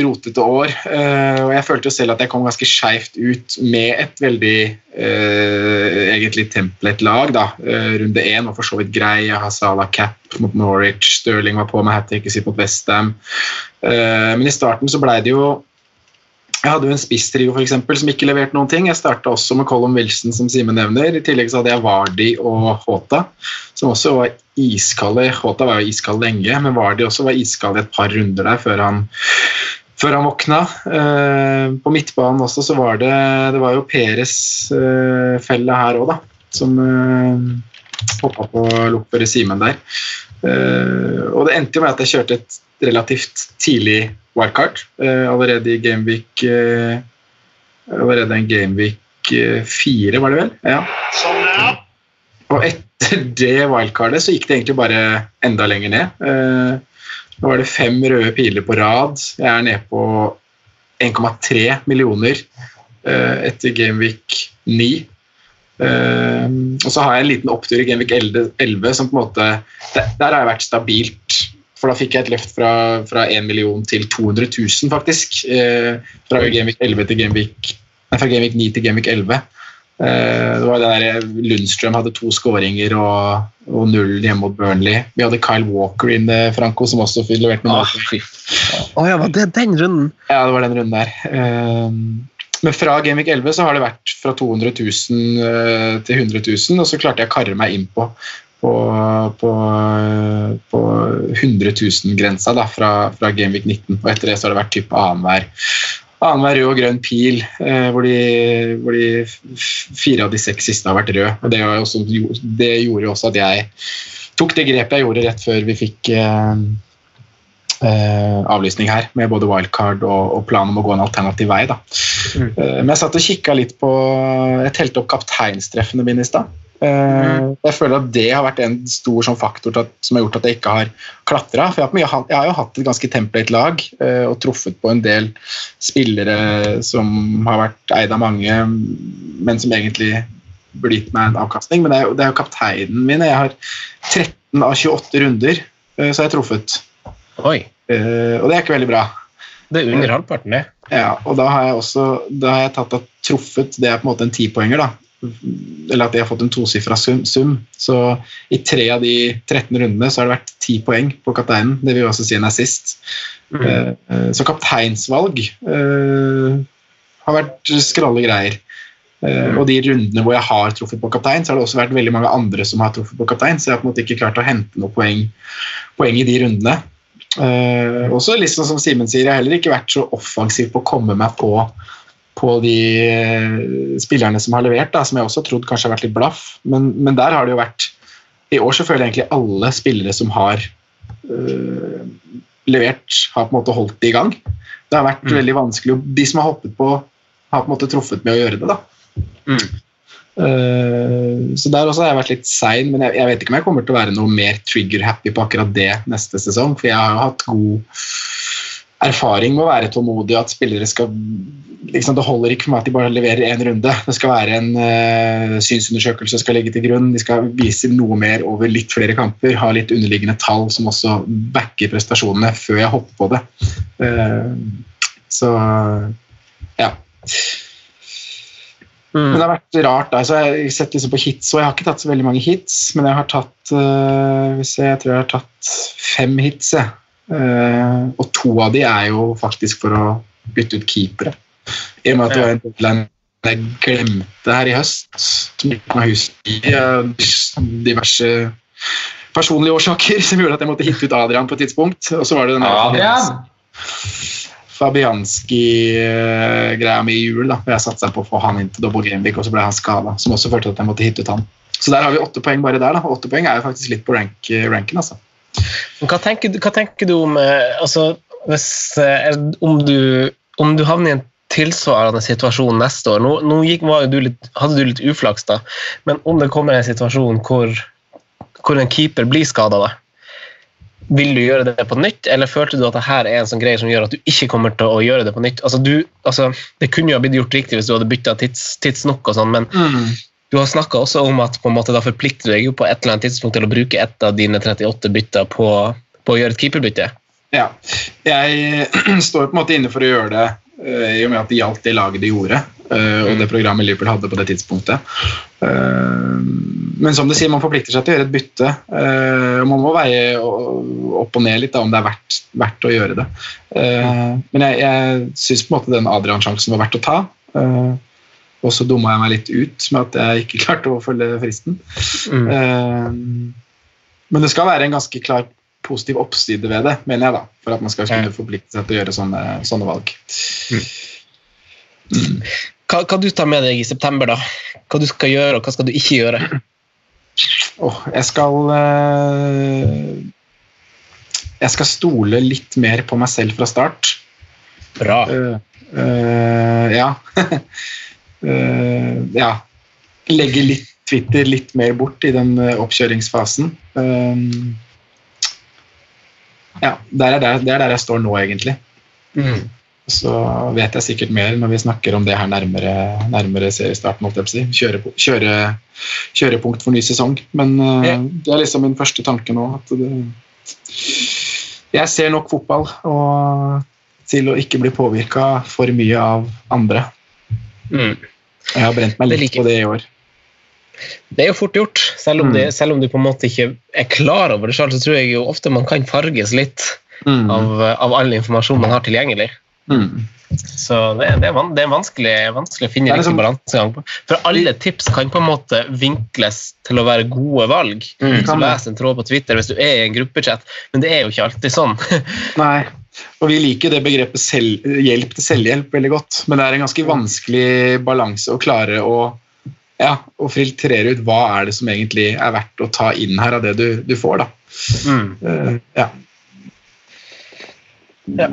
rotete år. Uh, og jeg følte jo selv at jeg kom ganske skeivt ut med et veldig uh, egentlig templet lag. da. Uh, runde én var for så vidt grei. Jeg har Salah Cap mot Norwich. Stirling var på med hat tricket mot Westham. Uh, men i starten så blei det jo jeg hadde jo en spisstrio for eksempel, som ikke leverte noen ting. Jeg starta også med Colin Wilson, som Simen nevner. I tillegg så hadde jeg Vardi og Håta, som også var iskalde. Håta var jo iskald lenge, men Vardi også var iskald et par runder der før han, før han våkna. Eh, på midtbanen også så var det Det var jo Peres eh, felle her òg, da. Som eh, hoppa på lokfører Simen der. Eh, og det endte jo med at jeg kjørte et relativt tidlig wildcard. eh, allerede i Gameweek eh, Allerede en Gameweek eh, fire, var det vel? Ja. Sånn, Ja. Og etter det wildcardet så gikk det egentlig bare enda lenger ned. Eh, nå er det fem røde piler på rad. Jeg er nede på 1,3 millioner eh, etter Gameweek 9. Eh, og så har jeg en liten opptur i Gameweek 11, 11 som på en måte Der, der har jeg vært stabilt. For da fikk jeg et løft fra, fra 1 million til 200 000, faktisk. Eh, fra Gameweek 11 til Gameweek Nei, fra Gameweek 9 til Gameweek 11. Eh, det var det der Lundstrøm hadde to skåringer og, og null hjemme mot Burnley. Vi hadde Kyle Walker inne, Franco, som også fikk levert noen Å, mål. Ah. Oh, ja, var det den runden? Ja, det var den runden der. Eh, Men fra Gamvik 11 så har det vært fra 200 000 eh, til 100 000, og så klarte jeg å karre meg inn på, på, på, eh, på 100 000-grensa fra, fra Gameweek 19. Og etter det så har det vært typ annenhver annenhver rød og grønn pil, eh, hvor, de, hvor de fire av de seks siste har vært røde. Og det, også, det gjorde jo også at jeg tok det grepet jeg gjorde rett før vi fikk eh, eh, avlysning her, med både wildcard og, og planen om å gå en alternativ vei. Da. Eh, men jeg satt og kikka litt på Jeg telte opp kapteinstreffene mine i stad. Eh, Jeg føler at det har vært en stor sånn faktor at, som har gjort at jeg ikke har klatra. For jeg har, jeg har jo hatt et ganske template-lag eh, og truffet på en del spillere som har vært eid av mange, men som egentlig burde gitt meg en avkastning. Men det er, det er jo kapteinen min. Jeg har 13 av 28 runder, så så har jeg truffet. Oi. Eh, og det er ikke veldig bra. Det er under halvparten, det. Ja, og da har jeg også da har jeg tatt og truffet Det er på en måte en tipoenger, da. Eller at jeg har fått en tosifra sum, sum. Så i tre av de 13 rundene så har det vært ti poeng på kapteinen. Det vil jo også si en assist. Mm. eh, så kapteinsvalg uh, har vært skralle greier. Eh, Og de rundene hvor jeg har truffet på kaptein, så har det også vært veldig mange andre som har truffet på kaptein, så jeg har på en måte ikke klart å hente noe poeng, poeng i de rundene. Uh, også sånn som Simen sier, jeg har heller ikke vært så offensiv på å komme meg på, på de eh, spillerne som har levert, da, som jeg også trodde kanskje har vært litt blaff. Men, men der har det jo vært I år så føler jeg egentlig alle spillere som har øh, levert, har på en måte holdt det i gang. Det har vært veldig vanskelig. De som har hoppet på, har på en måte truffet med å gjøre det. da. Eh, så der også har jeg vært litt sein, men jeg, jeg vet ikke om jeg kommer til å være noe mer trigger-happy på akkurat det neste sesong. For jeg har jo hatt god erfaring med å være tålmodig, at spillere skal liksom, Det holder ikke for meg at de bare leverer én runde. Det skal være en uh, synsundersøkelse skal legge til grunn. De skal vise noe mer over litt flere kamper, ha litt underliggende tall som også backer prestasjonene før jeg hopper på det. Uh, så ja. Men det har vært rart. Altså, jeg har sett liksom på hits, og jeg har ikke tatt så veldig mange hits, men jeg har tatt uh, hvis jeg, jeg tror jeg har tatt fem hits. Jeg. Uh, og to av de er jo faktisk for å bytte ut keepere. I og med at det var en deadline jeg glemte her i høst, som ikke kan huske av diverse personlige årsaker som gjorde at jeg måtte hitte ut Adrian på et tidspunkt. Og så var det den Adrian! Fabianski-greia mi i jul. da, Jeg satsa på å få han inn til double Grimvik og så ble han skada. Som også førte til at jeg måtte hitte ut han. Så der har vi åtte poeng bare der. da, Åtte poeng er jo faktisk litt på rank, ranken. altså. Hva tenker, hva tenker du om eh, altså, hvis, eh, om, du, om du havner i en tilsvarende situasjon neste år? Nå, nå gikk, du litt, hadde du litt uflaks, da, men om det kommer en situasjon hvor, hvor en keeper blir skada, da, vil du gjøre det på nytt, eller følte du at det her er en sånn greie som gjør at du ikke kommer til å gjøre det på nytt? Altså, du, altså, det kunne jo ha blitt gjort riktig hvis du hadde bytta tids, tidsnok, og sånn, men du har snakka også om at på en måte da forplikter du deg jo på et eller annet tidspunkt til å bruke ett av dine 38 bytter på, på å gjøre et keeperbytte. Ja. Jeg *clears throat* står på en måte inne for å gjøre det eh, i og med at det gjaldt det laget de gjorde, eh, og det programmet Liverpool hadde på det tidspunktet. Eh, men som du sier, man forplikter seg til å gjøre et bytte. og Man må veie opp og ned litt da, om det er verdt, verdt å gjøre det. Men jeg, jeg syns på en måte den Adrian-sjansen var verdt å ta. Og så dumma jeg meg litt ut med at jeg ikke *laughs* klarte å følge fristen. Eh, Men det skal være en ganske klar positiv oppside ved det, mener jeg, da, for at man skal kunne forplikte seg til å gjøre sånne, sånne valg. Hva, hva du tar med deg i september, da? Hva du skal gjøre, og hva skal du ikke gjøre? Oh, jeg skal uh Jeg skal stole litt mer på meg selv fra start. Bra. Uh, uh, ja. *laughs* Eh, ja. Legge litt Twitter litt mer bort i den eh, oppkjøringsfasen. Eh, ja, der er der, det er der jeg står nå, egentlig. Så vet jeg sikkert mer når vi snakker om det her nærmere, nærmere seriestarten. si. Kjøre, kjøre, kjørepunkt for ny sesong. Men det er liksom min første tanke nå. at det, Jeg ser nok fotball og til å ikke bli påvirka for mye av andre. Mm. Jeg har brent meg litt liker på det i år. Det er jo fort gjort. Selv om, Mm. det, selv om du på en måte ikke er klar over det selv, så tror jeg jo ofte man kan farges litt Mm. av, av all informasjon man har tilgjengelig. Mm. Så det, det, er, det er vanskelig, vanskelig å finne riktig liksom- balansegang på. For alle tips kan på en måte vinkles til å være gode valg. Mm. Les en tråd på Twitter hvis du er i en gruppechat, men det er jo ikke alltid sånn. Nei. *laughs* Og vi liker det begrepet selv, hjelp til selvhjelp veldig godt, men det er en ganske vanskelig balanse å klare å, ja, å filtrere ut hva er det som egentlig er verdt å ta inn her av det du, du får. da. Mm. Uh, ja. Ja,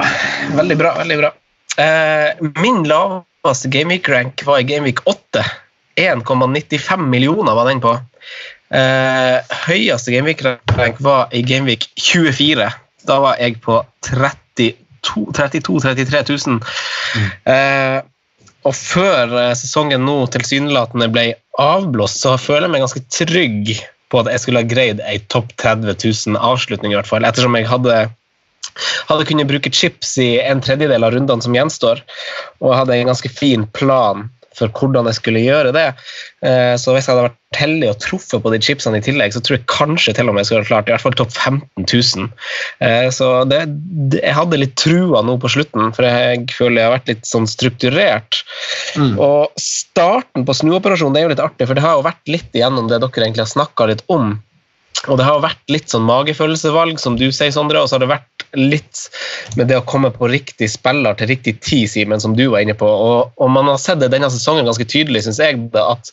veldig bra. veldig bra. Uh, min laveste Gameweek-rank var i Gameweek 8. 1,95 millioner var den på. Uh, høyeste Gameweek-rank var i Gameweek 24. Da var jeg på 32 32-33 000. Eh, og før eh, sesongen nå tilsynelatende ble avblåst, så føler jeg meg ganske trygg på at jeg skulle ha greid ei topp 30 000 avslutning, i hvert fall, ettersom jeg hadde hadde kunnet bruke chips i en tredjedel av rundene som gjenstår, og hadde en ganske fin plan for hvordan jeg skulle gjøre det. Eh, Så hvis jeg hadde vært heldig og truffet på de chipsene i tillegg, så tror jeg kanskje til og med jeg skulle klart i hvert fall topp 15 000. Eh, Så det, jeg hadde litt trua nå på slutten, for jeg føler jeg har vært litt sånn strukturert. Og starten på snuoperasjonen det er jo litt artig, for det har jo vært litt igjennom det dere egentlig har snakka litt om. Og det har vært litt sånn magefølelsevalg, som du sier, Sondre, og så har det vært litt med det å komme på riktig spiller til riktig tid, Simen, som du var inne på. Og, og man har sett det denne sesongen ganske tydelig, syns jeg, at,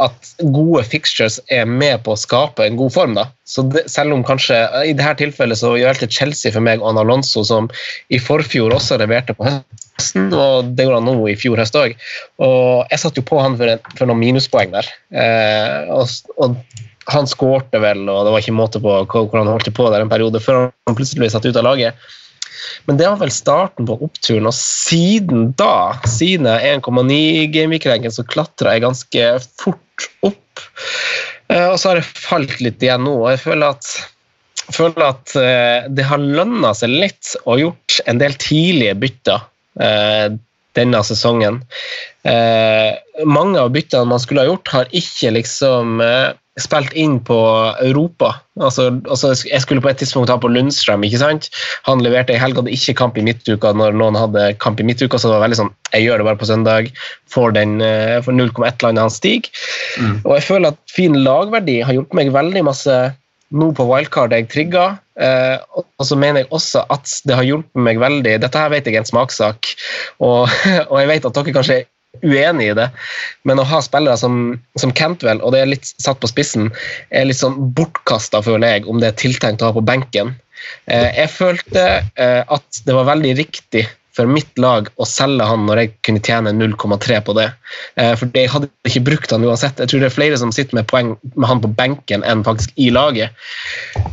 at gode fixtures er med på å skape en god form. da. Så det, Selv om kanskje i dette tilfellet så gjaldt Chelsea for meg og Anna Alonso, som i forfjor også leverte på høsten, og det gjorde han nå i fjor høst òg. Og jeg satt jo på han for, en, for noen minuspoeng der. Eh, og, og han skårte vel, og det var ikke måte på hvordan han holdt på der en periode, før han plutselig ble satt ut av laget. Men det var vel starten på oppturen, og siden da, siden 1,9 gameweek-ranken, så klatra jeg ganske fort opp. Eh, og så har jeg falt litt igjen nå, og jeg føler at, føler at eh, det har lønna seg litt og gjort en del tidlige bytter eh, denne sesongen. Mange av byttene man skulle ha gjort, har ikke liksom spilt inn på Europa. Altså, altså, jeg skulle på et tidspunkt ha på Lundstrøm. ikke sant? Han leverte i helga, hadde ikke kamp i midtuka når noen hadde kamp i midtuka. så det var veldig sånn, Jeg gjør det bare på søndag, får, den, eh, får 0,1-landet han stiger. Mm. Og jeg føler at fin lagverdi har hjulpet meg veldig masse nå på wildcard jeg trigga. Eh, og så mener jeg også at det har hjulpet meg veldig Dette her vet jeg er en smakssak, og, *laughs* og jeg vet at dere kanskje uenig i det, men å ha spillere som, som Cantwell, og det er litt satt på spissen, er litt sånn bortkasta, føler jeg, om det er tiltenkt å ha på benken. Eh, jeg følte eh, at det var veldig riktig for mitt lag å selge han når jeg kunne tjene 0,3 på det. Eh, for jeg hadde ikke brukt han uansett. Jeg tror det er flere som sitter med poeng med han på benken enn faktisk i laget.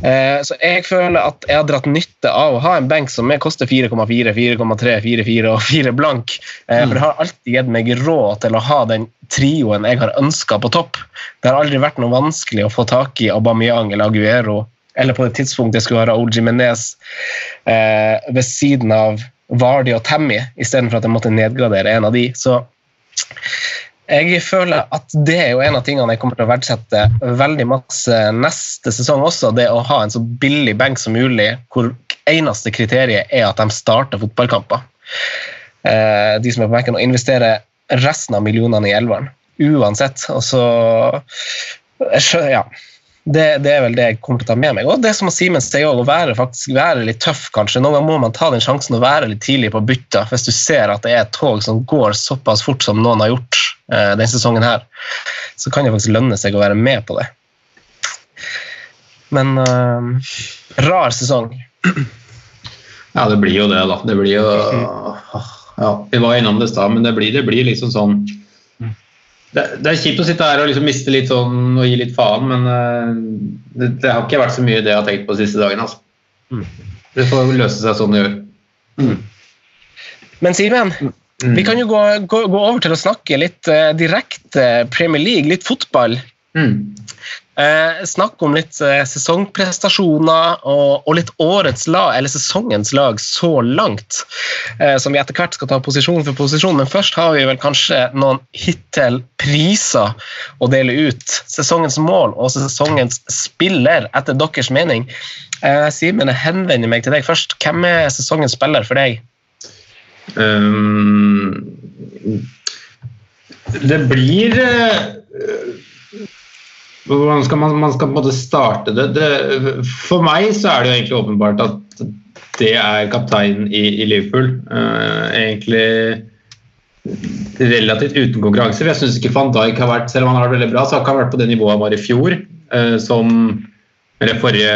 Eh, så jeg føler at jeg har dratt nytte av å ha en benk som er- koster 4,4, 4,3, 4,4 og 4 blank. Eh, For det har alltid gitt meg råd til å ha den trioen jeg har ønska på topp. Det har aldri vært noe vanskelig å få tak i Aubameyang eller Aguero eller på det tidspunktet jeg skulle ha Raoul Jimenez eh, ved siden av Vardy og Tammy, istedenfor at jeg måtte nedgradere en av de. Så jeg føler at det er jo en av tingene jeg kommer til å verdsette veldig masse neste sesong også. Det å ha en så billig benk som mulig, hvor eneste kriteriet er at de starter fotballkamper. Eh, de som er på benken, og investere resten av millionene i elveren. Uansett. Og så ja. Det, det er vel det jeg kommer til å ta med meg. Og det som Simen sier å være, faktisk, være litt tøff, kanskje. Noen ganger må man ta den sjansen å være litt tidlig på bytta, hvis du ser at det er et tog som går såpass fort som noen har gjort eh, denne sesongen her. Så kan det faktisk lønne seg å være med på det. Men eh, rar sesong. Ja, det blir jo det, da. Det blir jo Ja, vi var innom det i stad, men det blir, det blir liksom sånn det, det er kjipt å sitte her og liksom miste litt sånn og gi litt faen, men eh, det, det har ikke vært så mye det jeg har tenkt på de siste dagene. Altså. Det får løse seg sånn det gjør. Men Simen, vi kan jo gå, gå, gå over til å snakke litt uh, direkte Premier League, litt fotball. Eh, snakk om litt eh, sesongprestasjoner og, og litt årets lag, eller sesongens lag så langt, eh, som vi etter hvert skal ta posisjon for posisjon. Men først har vi vel kanskje noen hittil priser å dele ut. Sesongens mål og sesongens spiller, etter deres mening. Eh, Simen, jeg henvender meg til deg først. Hvem er sesongens spiller for deg? Um, det blir uh, Hvordan skal man, man skal på en måte starte det? det? For meg så er det jo egentlig åpenbart at det er kapteinen i, i Liverpool. Uh, egentlig relativt uten konkurranse. Jeg syns ikke van Dijk har vært selv om han har vært veldig bra, så har ikke han vært på det nivået han var i fjor. Uh, som eller forrige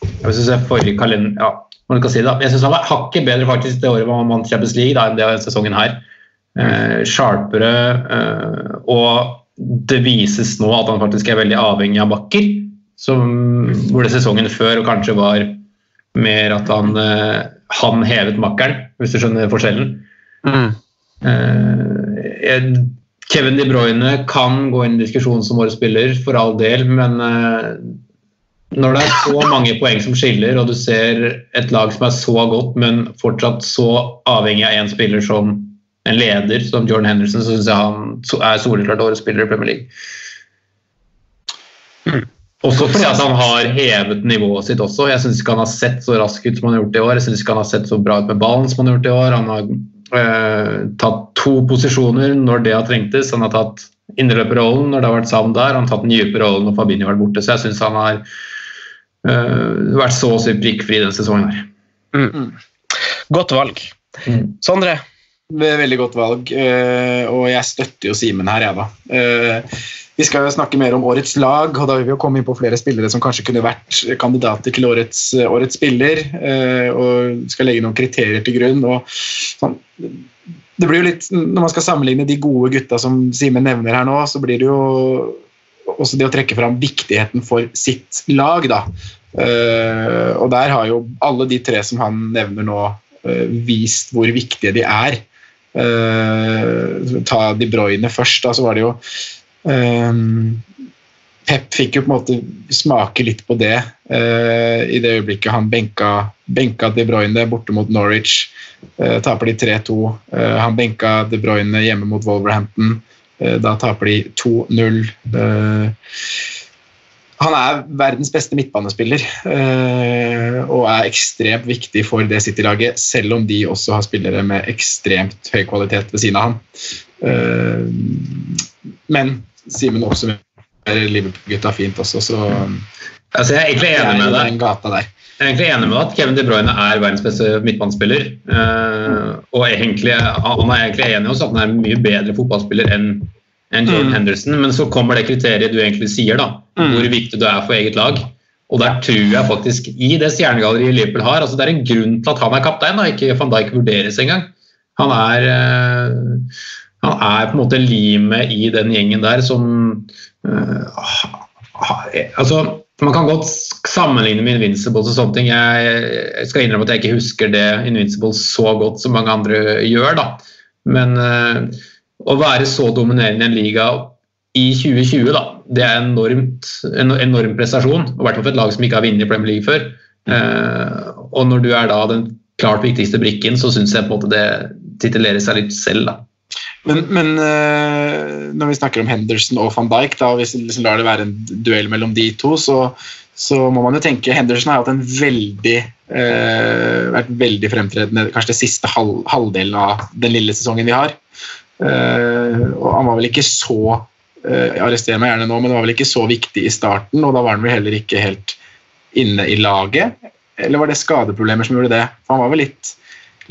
jeg synes jeg forrige kalender, ja, man kan si da. Jeg syns han var hakket bedre faktisk det året man vant Champions League da, enn det sesongen her. Uh, sharpere, og det vises nå at han faktisk er veldig avhengig av bakker. Som, hvor det sesongen før og kanskje var mer at han, eh, han hevet makkeren, hvis du skjønner forskjellen. Eh, Kevin De Bruyne kan gå inn i diskusjonen som våre spiller, for all del, men eh, når det er så mange poeng som skiller, og du ser et lag som er så godt, men fortsatt så avhengig av én spiller som en leder, som Jordan Henderson, så syns jeg han er soleklart årets spiller i Premier League. Også fordi at han har hevet nivået sitt også. Jeg syns ikke han har sett så rask ut som han har gjort i år. Jeg syns ikke han har sett så bra ut med ballen som han har gjort i år. Han har eh, tatt to posisjoner når det har trengtes. Han har tatt indreløperrollen når det har vært savn der. Han har tatt den dype rollen når Fabinho har vært borte. Så jeg syns han har eh, vært så å si prikkfri denne sesongen. her. Godt valg. Sondre? Det er Veldig godt valg, eh, og jeg støtter jo Simen her, jeg, da. Eh, Vi skal jo snakke mer om årets lag, og da vil vi jo komme inn på flere spillere som kanskje kunne vært kandidater til årets, årets spiller, eh, og skal legge noen kriterier til grunn. og sånn det blir jo litt, Når man skal sammenligne de gode gutta som Simen nevner her nå, så blir det jo også det å trekke fram viktigheten for sitt lag. da. Eh, og der har jo alle de tre som han nevner nå, eh, vist hvor viktige de er. Eh, ta De Bruyne først, da, så var det jo eh, Pep fikk jo på en måte smake litt på det uh, i det øyeblikket han benka, benka De Bruyne borte mot Norwich. Uh, taper de 3-2. Uh, han benka De Bruyne hjemme mot Wolverhampton. Da taper de 2-0. Eh, han er verdens beste midtbanespiller og er ekstremt viktig for det City-laget, selv om de også har spillere med ekstremt høy kvalitet ved siden av han. Eh, men Simen oppsummerer Liverpool-gutta fint også, så Altså, jeg er egentlig enig med deg. Jeg er egentlig enig med at Kevin De Bruyne er verdens beste midtbanespiller. Eh, og egentlig, han er egentlig enig også at han er en mye bedre fotballspiller enn enn Jordan Mm. Henderson. Men så kommer det kriteriet du egentlig sier, da. Mm. Hvor viktig du er for eget lag. Og der tror jeg faktisk, i det stjernegalleriet Liverpool har altså Det er en grunn til at han er kaptein, og ikke van Dijk vurderes engang. Han er eh, han er på en måte limet i den gjengen der som eh, altså, Man kan godt sammenligne med Invincibles og sånne ting. Jeg, skal innrømme at jeg ikke husker det Invincibles så godt som mange andre gjør. da. Men eh, å være så dominerende i en liga i 2020, da, det er enormt, en enorm prestasjon. I hvert fall for et lag som ikke har vunnet Premier League før. Eh, og når du er da den klart viktigste brikken, så syns jeg på en måte det titulerer seg litt selv. da. Men, men eh, når vi snakker om Henderson og van Dijk, da, hvis vi liksom lar det være en duell mellom de to, så, så må man jo tenke Henderson har hatt en veldig eh, vært veldig fremtredende kanskje det siste halv, halvdelen av den lille sesongen vi har. Eh, og han var vel ikke så Arrester meg gjerne nå, men det var vel ikke så viktig i starten, og da var han vel heller ikke helt inne i laget. Eller var det skadeproblemer som gjorde det? For han var vel litt,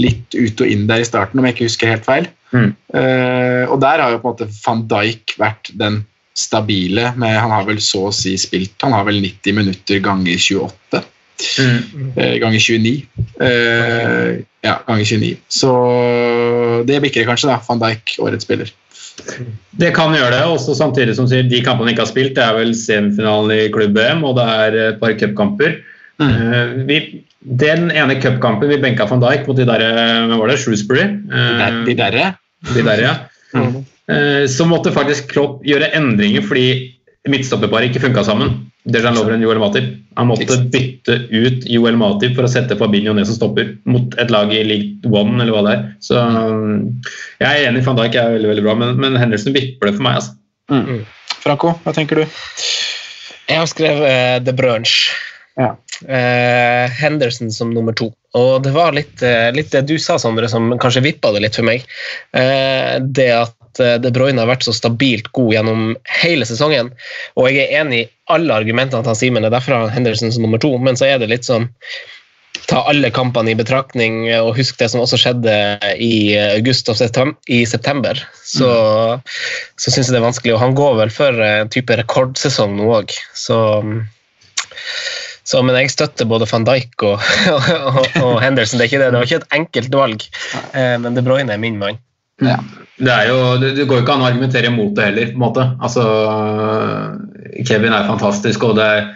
litt ut og inn der i starten, om jeg ikke husker helt feil. Mm. Uh, og der har jo på en måte van Dijk vært den stabile, med han har vel så å si spilt Han har vel 90 minutter ganger 28. Eh, ganger 29. Uh, ja, ganger 29. Så det bikker kanskje, da. Van Dijk, årets spiller. Det kan gjøre det, også samtidig som sier de kampene de ikke har spilt. Det er vel semifinalen i klubb-EM, og det er et par cupkamper. Mm. vi- Den ene cupkampen vi benka van Dijk mot de der, hvem var det, Shrewsbury. Eh, De derre. de der, ja. Mm. Så måtte faktisk Klopp gjøre endringer fordi midtstopperparet ikke funka sammen. Dejan Lovren Joel Matip. Han måtte bytte ut Joel Matip for å sette Fabinho ned som stopper mot et lag i League One, eller hva det er. Så um, jeg er enig, van Dijk er veldig veldig bra, men, men Henderson vipper det for meg. altså. Mm. Franco, hva tenker du? Jeg har skrevet uh, The Brunch. Ja. Uh, Henderson som nummer to. Og det var litt, uh, litt det du sa, Sondre, som kanskje vippa det litt for meg. Eh, det at eh, De Bruyne har vært så stabilt god gjennom hele sesongen. Og jeg er enig i alle argumentene til han Simen, det er derfor Henderson som nummer to. Men så er det litt sånn Ta alle kampene i betraktning og husk det som også skjedde i august og i september. Så, så syns jeg det er vanskelig. Og han går vel for en type rekordsesong nå òg, så så, men jeg støtter både van Dijk og, *laughs* og, og Henderson. Det, er ikke det. det var ikke et enkelt valg, eh, men De Bruyne er min mann. Det, er jo, det, det går jo ikke an å argumentere mot det heller. på en måte. Altså, Kevin er fantastisk, og det er,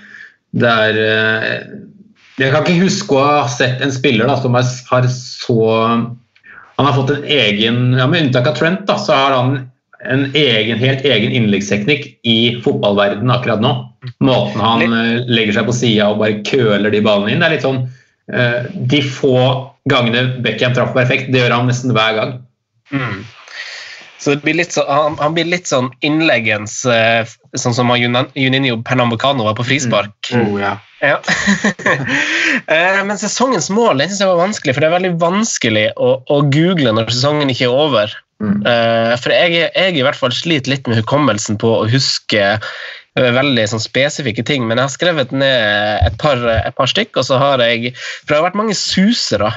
det er eh, Jeg kan ikke huske å ha sett en spiller da, som har så Han har fått en egen ja, Med unntak av Trent, da, så har han en egen, helt egen innleggsteknikk i fotballverdenen akkurat nå. Måten han eh, legger seg på sida og bare køler de ballene inn. Det er litt sånn eh, De få gangene Beckham traff perfekt, det gjør han nesten hver gang. Så det blir så, han, han blir litt sånn innleggens eh, Sånn som Juninho Pernambucano var på frispark. Oh, ja. Ja. *laughs* Eh, Men sesongens mål den synes jeg var vanskelig, for det er veldig vanskelig å, å google når sesongen ikke er over. Mm. For jeg, jeg i hvert fall sliter litt med hukommelsen på å huske eh, veldig sånn spesifikke ting, men jeg har skrevet ned et par, et par stykk, og så har jeg For det har vært mange susere.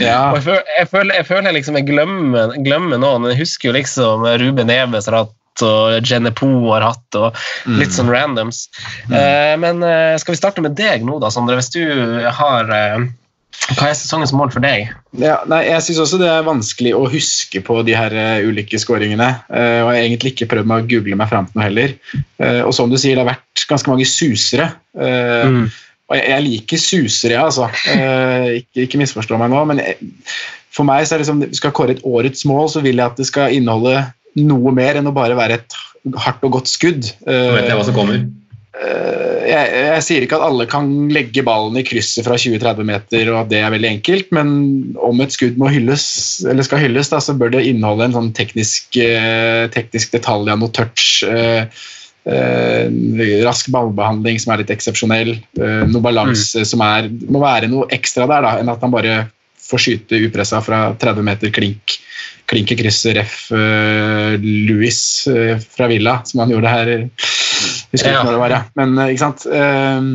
Ja. *laughs* Og jeg føler, jeg føler, jeg føler liksom jeg glemmer, glemmer noen. Jeg husker jo liksom Ruben Eves har hatt, og Poe har hatt, og litt sånn randoms. Eh, men uh, skal vi starte med deg nå, da, Sondre? Hvis du har eh, Hva er sesongens mål for deg? Ja, nei, jeg syns også det er vanskelig å huske på de her uh, ulike scoringene. Uh, og jeg har egentlig ikke prøvd meg å google meg fram til noe heller. Uh, og som du sier, det har vært ganske mange susere. Mm. Og jeg, jeg liker susere, altså. Eh, ikke, ikke misforstå meg nå, men jeg, for meg så er det som skal kåre et årets mål, så vil jeg at det skal inneholde noe mer enn å bare være et hardt og godt skudd. Nå vet jeg hva som kommer. Eh, jeg, jeg sier ikke at alle kan legge ballen i krysset fra 20-30 meter, og at det er veldig enkelt, men om et skudd må hylles, eller skal hylles, da, så bør det inneholde en sånn teknisk, eh, teknisk detalj av noe touch. eh, eh, rask ballbehandling som er litt eksepsjonell. eh, noe balanse som er må være noe ekstra der, da, enn at han bare får skyte upressa fra 30 meter klink. Klink i krysset, ref. Louis fra Villa, som han gjorde her. Husker Ja. når det var, ja. Men eh, ikke sant. Ehm,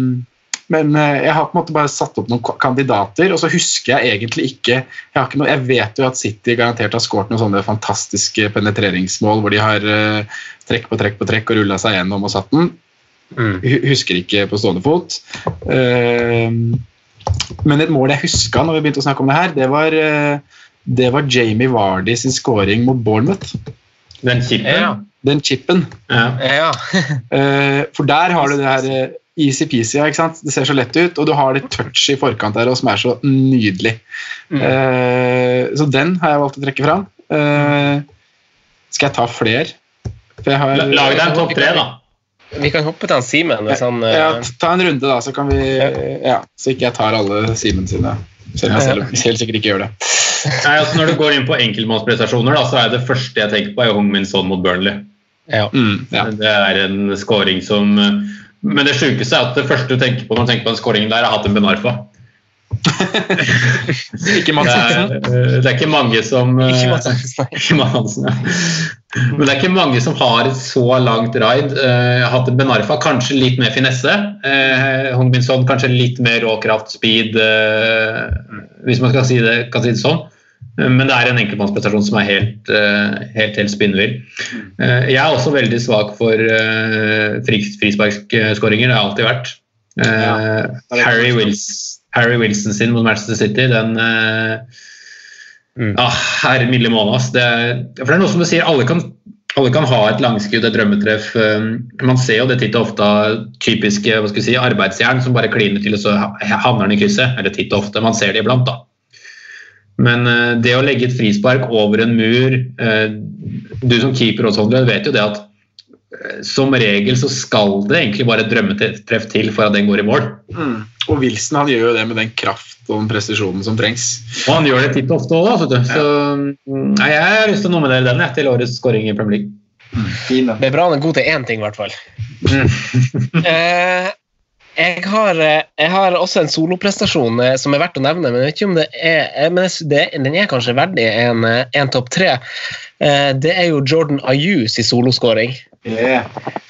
men eh, jeg har på en måte bare satt opp noen kandidater, og så husker jeg egentlig ikke Jeg, har ikke noe, jeg vet jo at City garantert har skåret noen sånne fantastiske penetreringsmål hvor de har eh, trekk på trekk på trekk og rulla seg gjennom og satt den. Mm. Husker ikke på stående fot. Ehm, men et mål jeg huska når vi begynte å snakke om det her, det var, det var Jamie Vardy sin scoring mot Bournemouth. Den kippen? Ja. Den chipen. Ja. Ja. *laughs* Eh, for der har du det her eh, easy-peasy. ikke sant? Det ser så lett ut, og du har det touch i forkant der også, som er så nydelig. Mm. Eh, så den har jeg valgt å trekke fram. Eh, skal jeg ta fler? For jeg har, Lag deg en topp tre, da. Vi kan hoppe til han Simen han ja, ta en runde, da, så kan vi ja, Så ikke jeg tar alle Simen sine. Selv om jeg selv, helt sikkert ikke gjør det. Nei, altså Når du går inn på enkeltmannsprestasjoner, så er det første jeg tenker på, er Hong Min Son mot Burnley. Ja. Mm, ja. Det er en scoring som Men det sjukeste er at det første du tenker på når du tenker på den scoringen der, er Hatem Benarfa. *laughs* Ikke Mads Det Hansen. eh, det er ikke mange som eh, Ikke Mads Hansen, nei. Ikke Mads Hansen, ja. Men det er ikke mange som har et så langt raid. Uh, Hatem Benarfa kanskje litt mer finesse. Uh, Hong Bin kanskje litt mer råkraft, speed, eh, hvis man skal si det, kan si det sånn. Eh, Men det er en enkeltmannsprestasjon som er helt, eh, helt, helt spinnvill. Eh, jeg er også veldig svak for uh, frisparkskåringer. Det har jeg alltid vært. Eh, Ja. Harry, Wilson, Harry Wilson sin mot Manchester City, den Mm. ah, Herre milde måned, ass. Det, for det er noe som du sier, alle kan, alle kan ha et langskudd, et drømmetreff. Eh, Man ser jo det titt og ofte typiske hva skal vi si, arbeidsjern som bare kliner til, og så ha- havner den i krysset. Eller titt og ofte, man ser det iblant, da. Men eh, det å legge et frispark over en mur eh, Du som keeper og sånn, vet jo det at eh, som regel så skal det egentlig bare et drømmetreff til for at den går i mål. Mm. Og Wilson han gjør jo det med den kraft og den presisjonen som trengs. Og han gjør det titt og ofte òg, da. Så mm, nei, jeg har lyst til å nominere den jeg, til årets skåring i Premier League. Mm. Det er bra han er god til én ting, i hvert fall. *laughs* eh, jeg, har, eh, jeg har også en soloprestasjon eh, som er verdt å nevne, men ikke om det er eh, men det, Den er kanskje verdig en, en topp tre. Det er jo Jordan Ayus i soloskåring. Yeah. *laughs*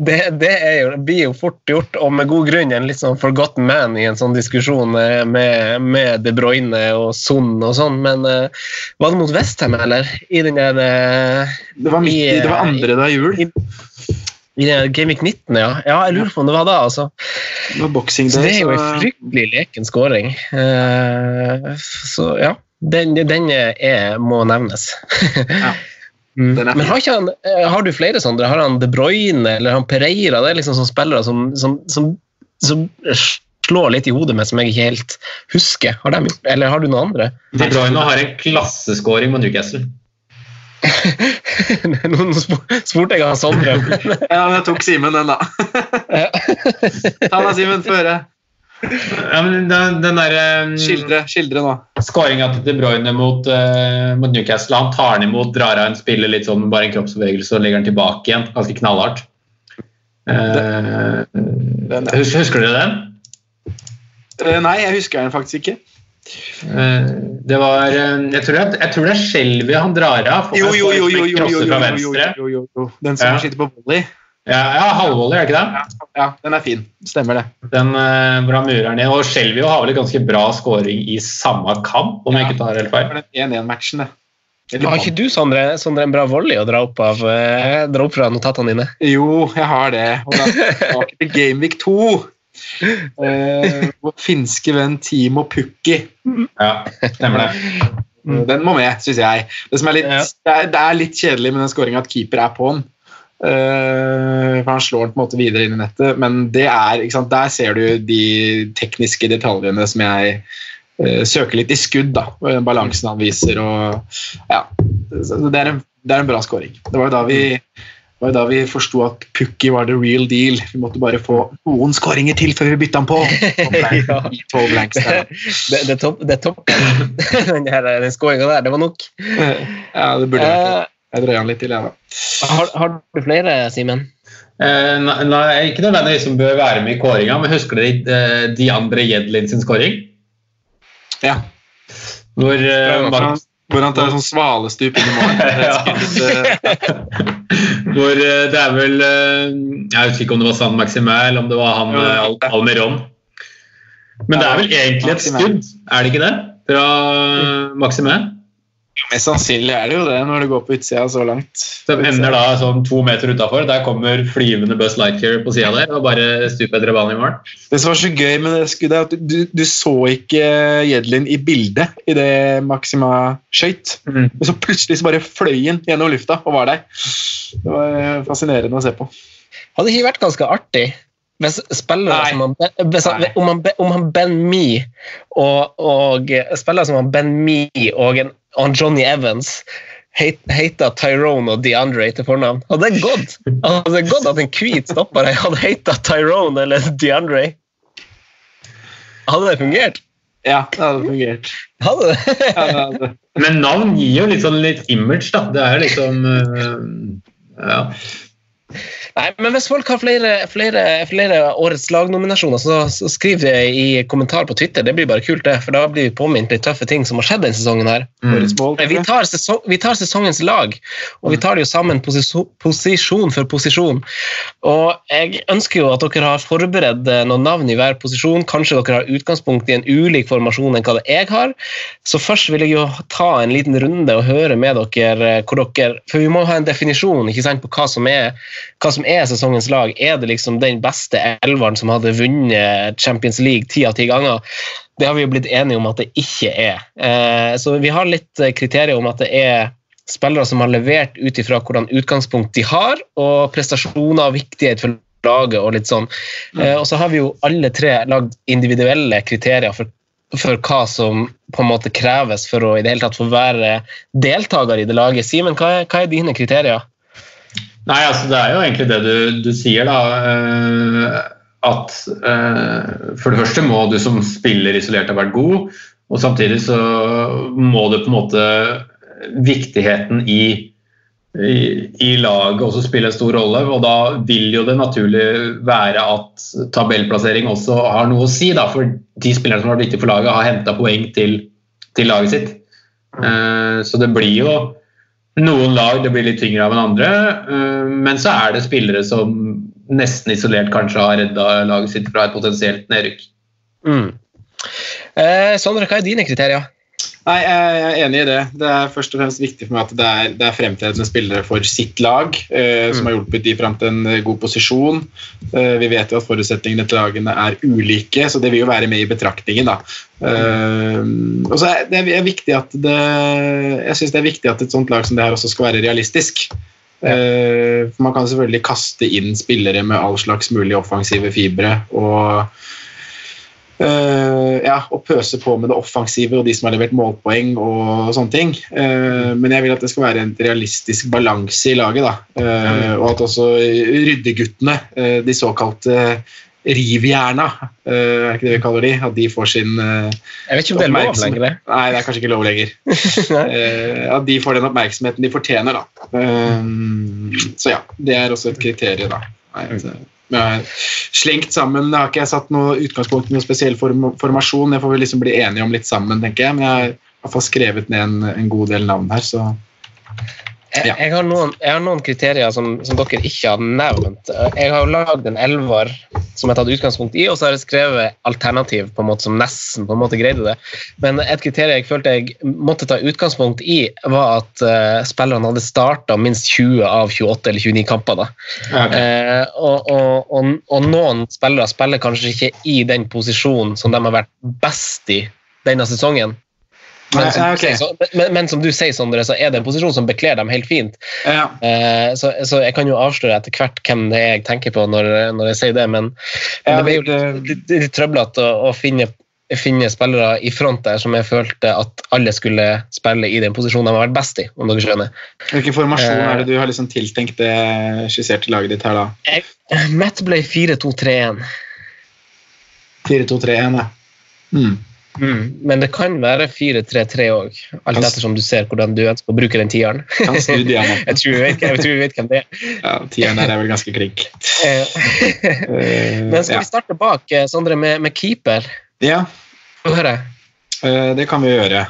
det, det jo, det blir jo fort gjort, og med god grunn, en litt sånn forgotten man i en sånn diskusjon med, med De Bruyne og Son og sånn, men var det mot Westham, eller? I den der Det var, midt, i- det var andre da jul. i, Gameweek 19, ja. ja. Jeg lurer på om det var da, altså. Det var boxing Så det er jo en fryktelig leken scoring. Uh, så ja, den, den er, må nevnes. Ja. *laughs* Mm. Men har, ikke han, eh, har du flere sånne? Har han De Bruyne eller han Pereira? Det er liksom sånne spillere som, som, som, som slår litt i hodet med, som jeg ikke helt husker. Har de? Eller har du noen andre? De Bruyne har en klasseskåring mot Newcastle. *laughs* Spor- spurte jeg han Sondre. *laughs* Ja, men jeg tok Simen den, da. *laughs* Ta deg Simen. Få høre. Ja, men den, den der, um, Skildre, skildre nå. Skåringa til De Bruyne mot, uh, mot Newcastle. Han tar den imot, drar av en spiller litt sånn bare en kroppsbevegelse og legger den tilbake igjen. Ganske knallhardt. Uh, Den er- husker dere den? Uh, Nei, jeg husker den faktisk ikke. Eh, det var eh, Jeg tror, jeg, jeg tror det er skjelvet han drar av. Jo, jo, jo, jo, jo, jo, jo, jo, jo, jo, jo. Den som Ja. sitter på volley. Ja, ja halvvolley, er det ikke det? Ja, den er fin. Stemmer det. Den uh, hvor han murer ned. Og Skjelvio har vel en ganske bra scoring i samme kamp, om jeg ikke tar helt feil. Det var 1-1-matchen, det. Har ikke du, Sondre, Sondre en bra volley å dra opp, av, eh, dra opp fra notatene dine? Jo, jeg har det. Og da tilbake til Gameweek 2. Eh, vår finske venn Timo Pukki. Ja, stemmer det. Eh, Den må med, syns jeg. Det, som er litt, det, er, det er litt kjedelig med den skåringa at keeper er på'n. Uh, for han slår den på en måte videre inn i nettet, men det er, der ser du de tekniske detaljene som jeg uh, søker litt i skudd. da, den Balansen han viser. og ja, Det er en, det er en bra scoring. Det var jo da vi det var da vi forsto at Pukki var the real deal. Vi måtte bare få noen skåringer til før vi bytta han på. *laughs* Blank, Ja. i 12 blanks. Det, det, er topp, det er topp. *laughs* den, her- den skåringa der, det var nok. Ja, det burde vært det. Eh, Jeg drøyer han litt til, jeg, da. har, har du flere, Simen? Eh, nei, nei, ikke nødvendigvis som bør være med i kåringa, men husker dere eh, Diandre Jedlin sin skåring? Ja. Hvor eh, hvor han tar sånn svalestup inn i mål. *laughs* Eh, *laughs* hvor eh, det er vel eh, Jeg husker ikke om det var San eller om det var han Al Almeron. Men det er vel egentlig et skudd, er det ikke det? Fra Maxime? Mest sannsynlig er det jo det når du går på utsida så langt. Som ender da sånn to meter utafor. Der kommer flyvende Buzz Lightyear på sida der og bare stuper etter ballen i mål. Det som var så gøy med det skuddet, er at du, du så ikke Jedlin i bildet idet Maxima skøyt. Mm. Men så plutselig så bare fløy han gjennom lufta og var der. Det var fascinerende å se på. Hadde ikke vært ganske artig hvis spillere Nei. som han, hvis han, om, han, om han Ben Me og, og spillere som han Ben Me og, en, og Johnny Evans heit, heita Tyrone og DeAndre til fornavn. Hadde det gått? Hadde det gått at en hvit stopper hadde heita Tyrone eller DeAndre? Hadde det fungert? Ja, det hadde fungert. Hadde det? Ja, det hadde. Men navn gir jo litt sånn litt image, da. Det er jo liksom uh, ja. Nei, men hvis folk har flere, flere, flere årets lagnominasjoner, så, så skriv det i kommentar på Twitter. Det blir bare kult, det, for da blir vi påminnet litt tøffe ting som har skjedd denne sesongen. her. Mm. Vi tar, sesong, vi tar sesongens lag, og vi tar det jo sammen posisjon, posisjon for posisjon. Og jeg ønsker jo at dere har forberedt noen navn i hver posisjon. Kanskje dere har utgangspunkt i en ulik formasjon enn hva det jeg har. Så først vil jeg jo ta en liten runde og høre med dere hvor dere For vi må ha en definisjon ikke sant, på hva som er, hva som er sesongens lag. Er det liksom den beste elveren som hadde vunnet Champions League ti av ti ganger? Det har vi jo blitt enige om at det ikke er. Eh, så vi har litt eh, kriterier om at det er spillere som har levert ut ifra hvordan utgangspunkt de har, og prestasjoner og viktighet for laget og litt sånn. Eh, og så har vi jo alle tre lagd individuelle kriterier for, for hva som på en måte kreves for å i det hele tatt få være deltaker i det laget. Simen, hva, er- hva er dine kriterier? Nei, altså det er jo egentlig det du, du sier, da. eh, At eh, for det første må du som spiller isolert ha vært god, og samtidig så må du på en måte Viktigheten i, i, i laget også spille en stor rolle, og da vil jo det naturlig være at tabellplassering også har noe å si, da, for de spillerne som har vært viktige for laget, har henta poeng til, til laget sitt. Eh, Så det blir jo noen lag det blir litt tyngre av enn andre, eh, men så er det spillere som nesten isolert kanskje har redda laget sitt fra et potensielt nedrykk. Mm. Eh, Sondre, hva er dine kriterier? Nei, jeg er enig i det. Det er først og fremst viktig for meg at det er, det er fremtredende spillere for sitt lag, eh, som har hjulpet de fram til en eh, god posisjon. Eh, vi vet jo at forutsetningene til lagene er ulike, så det vil jo være med i betraktningen. da. Eh, og så er det er viktig at det, Jeg syns det er viktig at et sånt lag som det her også skal være realistisk. Eh, for Man kan selvfølgelig kaste inn spillere med all slags mulig offensive fibre. og Eh, ja, og pøse på med det offensive og de som har levert målpoeng og sånne ting. Uh, men jeg vil at det skal være en realistisk balanse i laget. da. uh, og at også ryddeguttene, uh, de såkalte rivjerna, er ikke det vi kaller de, at de får sin Jeg vet ikke om det er lov lenger. det. Nei, det er kanskje ikke lov lenger. *laughs* At de får den oppmerksomheten de fortjener, da. Så ja, det er også et kriterium, da. Nei, altså, slengt sammen Jeg har ikke satt noe utgangspunkt i noen spesiell form formasjon. Det får vi liksom bli enige om litt sammen, tenker jeg. Men jeg har i hvert fall skrevet ned en, en god del navn her, så Jeg, jeg, har noen, jeg har noen kriterier som, som dere ikke har nevnt. Jeg har lagd en elver som jeg har tatt utgangspunkt i, og så har jeg skrevet alternativ på en måte som nesten på en måte greide det. Men et kriterium jeg følte jeg måtte ta utgangspunkt i, var at uh, spillerne hadde starta minst 20 av 28 eller 29 kamper. da. Eh, og, og, og, og noen spillere spiller kanskje ikke i den posisjonen som de har vært best i denne sesongen. Men, som nei, sier, så, men, men som du sier, Sondre, så er det en posisjon som bekler dem helt fint. Ja. Eh, så, så jeg kan jo avsløre etter hvert hvem det er jeg tenker på når, når jeg sier det, men, men Ja, det blir jo litt, litt, litt trøblete å, å finne, finne spillere i front der som jeg følte at alle skulle spille i den posisjonen de har vært best i, om dere skjønner. Hvilken formasjon Eh. er det du har liksom tiltenkt det skisserte laget ditt her, da? Matt ble 4-2-3-1, 4-2-3-1, ja. Mm. Men det kan være 4-3-3 òg, alt ettersom du ser hvordan du ønsker å bruke den tieren. *laughs* Jeg, tror vi vet, jeg tror vi vet hvem det er. Ja, tieren der er vel ganske klink. *laughs* Eh, Eh, Men skal vi starte bak, eh, Sondre, med, med keeper? ja, Få høre. det kan vi gjøre.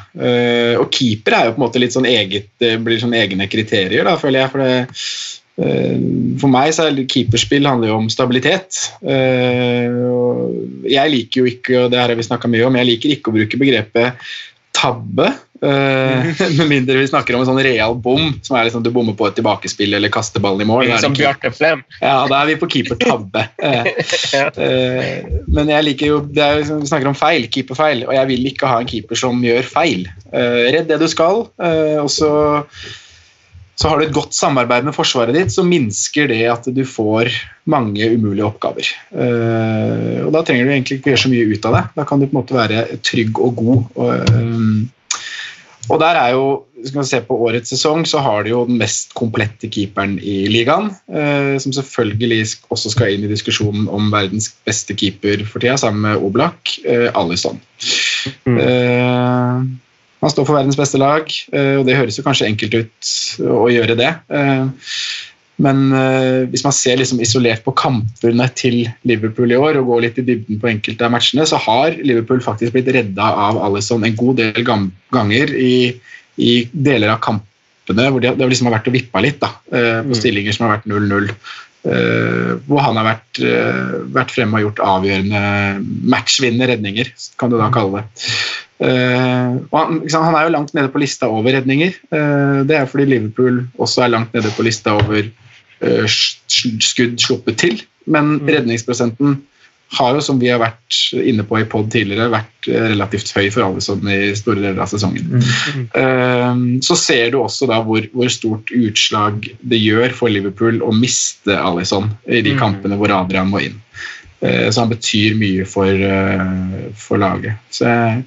Og keeper er jo på en måte litt sånn eget, det blir sånn egne kriterier, da, føler jeg. For, det, for meg så er keeperspill handler jo om stabilitet. Eh, jeg liker jo ikke, og det her har vi snakka mye om, jeg liker ikke å bruke begrepet tabbe. eh, *laughs* med mindre vi snakker om en sånn real bom, som er liksom du bommer på et tilbakespill eller kaster ballen i mål. Er Som. Bjarte Flem. Ja, da er vi på keeper-tabbe. *laughs* Eh, eh, men jeg liker jo det er, jo- Vi snakker om feil, keeperfeil, og jeg vil ikke ha en keeper som gjør feil. Eh, redd det du skal, eh, og så, så har du et godt samarbeid med forsvaret ditt, så minsker det at du får mange umulige oppgaver. Uh, og Da trenger du egentlig ikke gjøre så mye ut av det. Da kan du på en måte være trygg og god. Og, um, og der er jo, skal vi se på årets sesong, så har du jo den mest komplette keeperen i ligaen. Uh, som selvfølgelig også skal inn i diskusjonen om verdens beste keeper for tida, sammen med Oblak, eh, Alisson. Eh, han står for verdens beste lag, eh, og det høres jo kanskje enkelt ut å gjøre det. Eh, men eh, hvis man ser liksom isolert på kampene til Liverpool i år, og går litt i dybden på enkelte av matchene, så har Liverpool faktisk blitt redda av Alison en god del ganger i, i deler av kampene hvor det, de liksom har vært og vippa litt, da, eh, på stillinger som har vært 0-0. Eh, hvor han har vært, eh, vært fremme og gjort avgjørende matchvinnende redninger, kan du da kalle det. Eh, han, han er jo langt nede på lista over redninger. Det er fordi Liverpool også er langt nede på lista over skudd sluppet til. Men redningsprosenten har jo, som vi har vært inne på i pod tidligere, vært eh, relativt høy for alle sånn i store deler av sesongen. Mm. så ser du også da hvor, hvor stort utslag det gjør for Liverpool å miste Alison i de kampene hvor Adrian må inn. Eh, Så han betyr mye for, eh, for laget. Så jeg,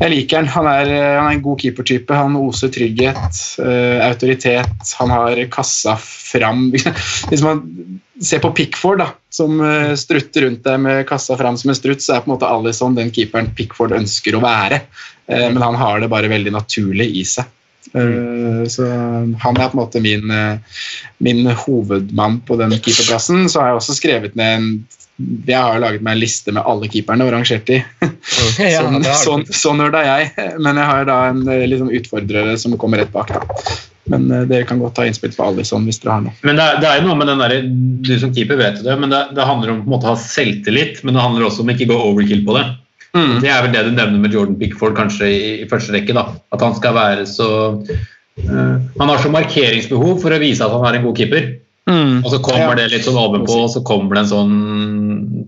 jeg liker han. Han er, eh, han er en god keepertype. Han oser trygghet, uh, autoritet. Han har kassa fram *laughs* Hvis man ser på Pickford, da, som uh, strutter rundt deg med kassa fram som en strutt, så er på en måte Alison den keeperen Pickford ønsker å være. Uh, Men han har det bare veldig naturlig i seg. Mm. Så han er på en måte min, min hovedmann på den keeperplassen. Så har jeg også skrevet ned en Jeg har jo laget meg en liste med alle keeperne og rangert de. Ja, sånn, sånn, sånn er jeg, men jeg har da en liksom, utfordrere som kommer rett bak. da. Men eh, dere kan godt ta innspill på alle sånn hvis dere har noe. Men det er, det er jo noe med den der, Du som keeper vet jo det, men det, det handler om på en måte å ha selvtillit, men det handler også om ikke gå overkill på det. Mm. Det er vel det du nevner med Jordan Pickford kanskje i, i første rekke. da, At han skal være så uh, Han har så markeringsbehov for å vise at han er en god keeper. Og så kommer Ja. det litt sånn ovenpå, og så kommer det en sånn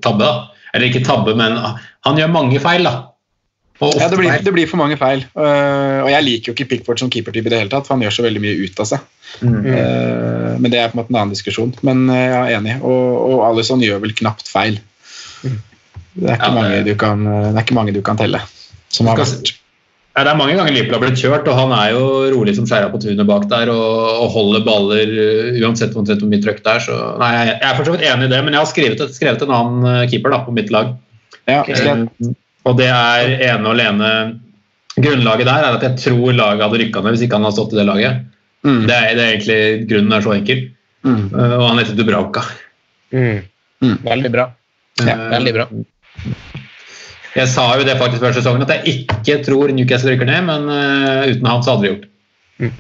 tabbe. da. Eller ikke tabbe, men han gjør mange feil, da. Ja, det blir, det blir for mange feil. Uh, og jeg liker jo ikke Pickford som keepertype i det hele tatt, for han gjør så veldig mye ut av seg. Mm. Uh, men det er på en måte en annen diskusjon. Men uh, jeg er enig. Og, og Alison gjør vel knapt feil. Det er ikke, Ja, det- mange, du kan, det er ikke mange du kan telle. Som har vært Ja, det er mange ganger Liverpool har blitt kjørt, og han er jo rolig som skjæra på tunet bak der og, og holder baller uh, uansett hvor mye trøkk det er. Så, nei, jeg, jeg er for så vidt enig i det, men jeg har skrevet, et, skrevet en annen uh, keeper da, på mitt lag. ja. Eh, og det er ene og alene Grunnlaget der er at jeg tror laget hadde rykka ned hvis ikke han hadde stått i det laget. mm, Det er, det er egentlig Grunnen er så enkel. mm, Uh, og han heter Dubravka. Mm. Mm. Veldig bra. Ja, Uh, Veldig bra. Jeg sa jo det faktisk før sesongen at jeg ikke tror Newcastle rykker ned, men uh, uten han så hadde de gjort det.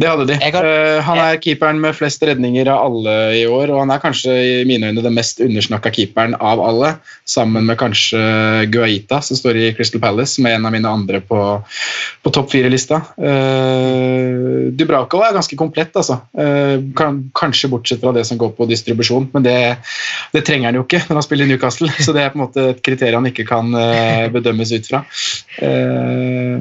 Det hadde de. Jeg har- Eh, han er keeperen med flest redninger av alle i år, og han er kanskje i mine øyne den mest undersnakka keeperen av alle, sammen med kanskje Guaita, som står i Crystal Palace, som er en av mine andre på, på topp fire-lista. Uh, Dubravka er ganske komplett, altså. Uh, kan, kanskje bortsett fra det som går på distribusjon, men det, det trenger han jo ikke når han spiller i Newcastle, *laughs* så det er på en måte et kriterium han ikke kan eh, bedømmes ut fra. Eh,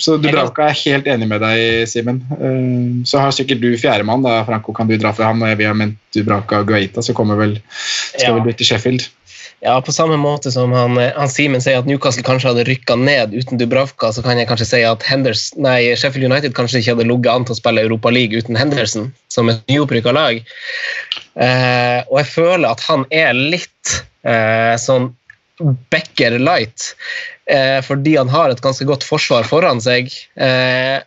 så Dubravka er helt enig med deg, Simen. Eh, så har sikkert du fjerdemann, Franco. Kan du dra fra ham? Og vi har ment Dubravka og Guaita, så kommer vel, skal Ja. vel til Sheffield. Ja, på samme måte som han, han Simen sier at Newcastle kanskje hadde rykka ned uten Dubravka, så kan jeg kanskje si at Henders, nei, Sheffield United kanskje ikke hadde ligget an til å spille Europa League uten Henderson, som et nyopprykka lag. Eh, og jeg føler at han er litt eh, sånn Becker light, eh, fordi han har et ganske godt forsvar foran seg. Eh,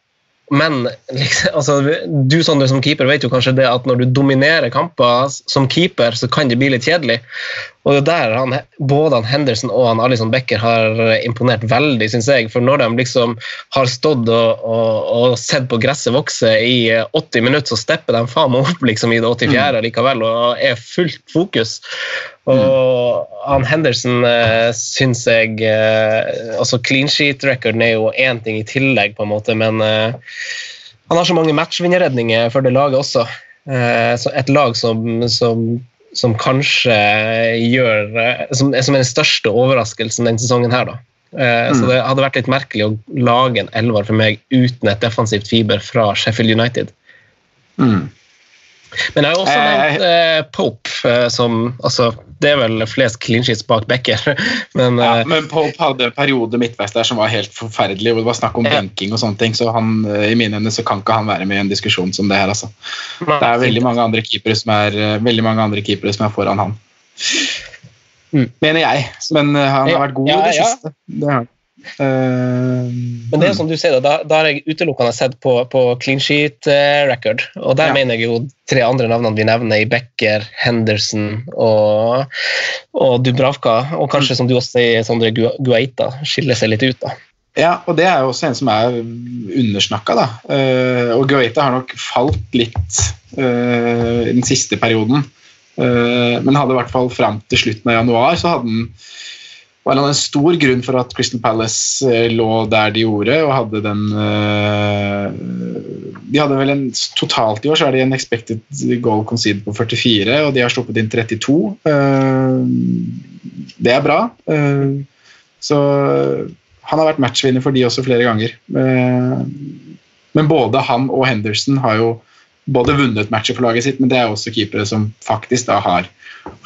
men liksom, altså, du Sondre, som keeper vet jo kanskje det at når du dominerer kamper som keeper, så kan det bli litt kjedelig. Og det er der han, både han Henderson og han Alison Becker har imponert veldig, syns jeg. For når de liksom har stått og, og, og sett på gresset vokse i 80 minutter, så stepper de faen meg opp liksom i det 84. likevel og er fullt fokus. Og han Henderson uh, syns jeg eh, altså Clean sheet-recorden er jo én ting i tillegg, på en måte, men eh, han har så mange matchvinnerredninger for det laget også. Eh, så et lag som, som, som kanskje gjør eh, som, som er den største overraskelsen denne sesongen her, da. Mm. Så det hadde vært litt merkelig å lage en elver for meg uten et defensivt fiber fra Sheffield United. Mm. Men jeg har også Eh, nevnt eh, Pope, eh, som altså, Det er vel flest clean sheets bak Becker, *laughs* men Ja, eh, men Pope hadde en periode midtveis der som var helt forferdelig. hvor Det var snakk om Ja. benking og sånne ting, så han, eh, i mine så kan ikke han være med i en diskusjon som det her. altså. Det er veldig mange andre keepere som er, eh, veldig mange andre keepere som er foran han. Mm. Mener jeg. Men han har vært god ja, i det ja. siste. Det har han. Eh, Men det er jo som du sier, da, da, da har jeg utelukkende sett på, på clean sheet eh, record. Og der Ja. mener jeg jo tre andre navnene vi nevner, i Becker, Henderson og, og Dubravka. Og kanskje, som du også sier, Sondre Guaita skiller seg litt ut. da. Ja, og det er jo også en som er undersnakka, da. Eh, og Guaita har nok falt litt uh, i den siste perioden. Uh, men hadde i hvert fall fram til slutten av januar så hadde han var en stor grunn for at Crystal Palace eh, lå der de gjorde, og hadde den eh, De hadde vel en Totalt i år så er de en expected goal conceded på 44, og de har sluppet inn 32. Eh, det er bra. Så han har vært matchvinner for de også flere ganger. Men både han og Henderson har jo både vunnet matcher for laget sitt, men det er også keepere som faktisk da har,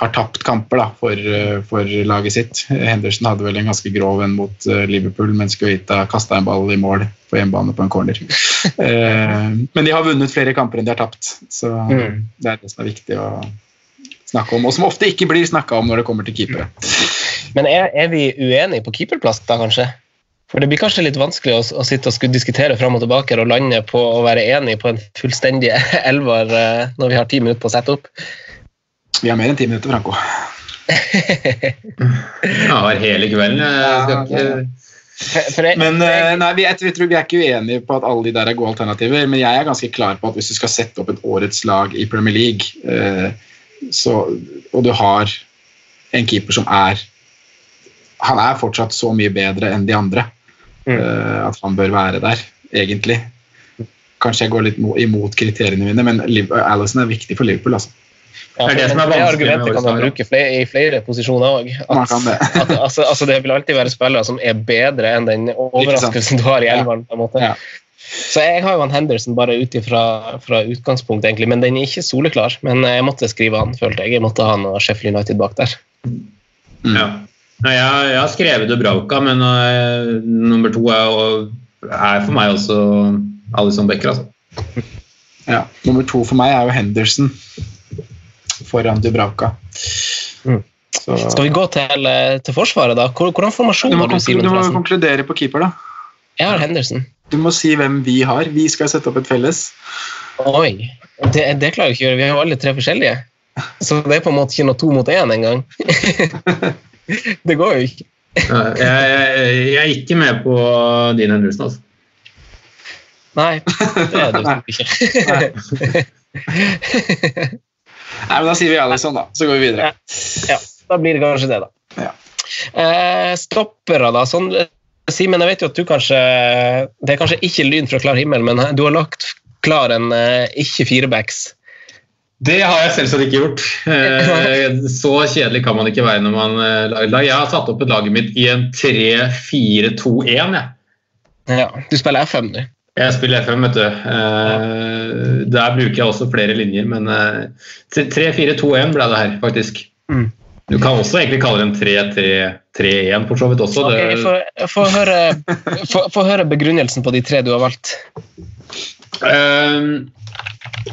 har tapt kamper da, for, eh, for laget sitt. Henderson hadde vel en ganske grov en mot eh, Liverpool, mens Guita kasta en ball i mål på hjemmebane på en corner. *laughs* Eh, Men de har vunnet flere kamper enn de har tapt, så Mm. det er det som er viktig å snakke om, og som ofte ikke blir snakka om når det kommer til keepere. Men er, er vi uenige på keeperplass, da, kanskje? For det blir kanskje litt vanskelig å, å sitte og skulle diskutere fram og tilbake og lande på å være enig på en fullstendig *laughs* elver eh, når vi har ti minutter på å sette opp. Vi har mer enn ti minutter, Franco. Jeg har hele kvelden. Jeg skal ikke For, for jeg, Men eh, nei, vi, jeg, tror vi er ikke uenige på at alle de der er gode alternativer, men jeg er ganske klar på at hvis du skal sette opp et årets lag i Premier League, eh, så, og du har en keeper som er Han er fortsatt så mye bedre enn de andre Mm. eh, at han bør være der, egentlig. Kanskje jeg går litt imot kriteriene mine, men Alison er viktig for Liverpool. altså. ja, det er det som er det argumentet kan man bruke flere, i flere posisjoner òg. Det. *laughs* Altså, altså, det vil alltid være spillere som er bedre enn den overraskelsen du har i elveren. på en måte. Ja. Så jeg har jo han Henderson bare ut ifra fra utgangspunktet, egentlig, men den er ikke soleklar. Men jeg måtte skrive han, følte jeg. Jeg måtte ha han og Sheffield United bak der. Ja. Nei, jeg, jeg har skrevet Dubravka, men uh, nummer to er, er for meg også Alison Becker. Altså. *laughs* Ja. Nummer to for meg er jo Henderson foran Dubravka. Mm. Så, Skal vi gå til, eh, til Forsvaret, da? Hvordan formasjon du må, har du, Simen? du må konkludere på keeper, da. Jeg har Henderson. Du må si hvem vi har. Vi skal sette opp et felles. Oi, det, det klarer vi ikke å gjøre. Vi har jo alle tre forskjellige. Så det er på en måte ikke noe to mot én engang. *laughs* *laughs* det går jo ikke. Jeg, jeg, jeg er ikke med på din Henderson. Altså. Nei, det er du *laughs* ikke. Nei, men Da sier vi Alison, da. Så går vi videre. ja, da blir det kanskje det, da. Ja. Eh, stoppere, da. Sånn, Simen, jeg vet jo at du kanskje Det er kanskje ikke lyn fra klar himmel, men du har lagt klar en eh, ikke firebacks. Det har jeg selvsagt ikke gjort. Eh, Så kjedelig kan man ikke være når man eh, lager lag. Jeg har satt opp et laget mitt i en 3-4-2-1. jeg. Ja, du spiller FM, du. Jeg spiller FM, vet du. Eh, Der bruker jeg også flere linjer, men eh, 3-4-2-1 ble det her, faktisk. Mm. Du kan også egentlig kalle det en 3-3-3-1 for så vidt også. Okay, få- høre, høre begrunnelsen på de tre du har valgt. *laughs* Eh,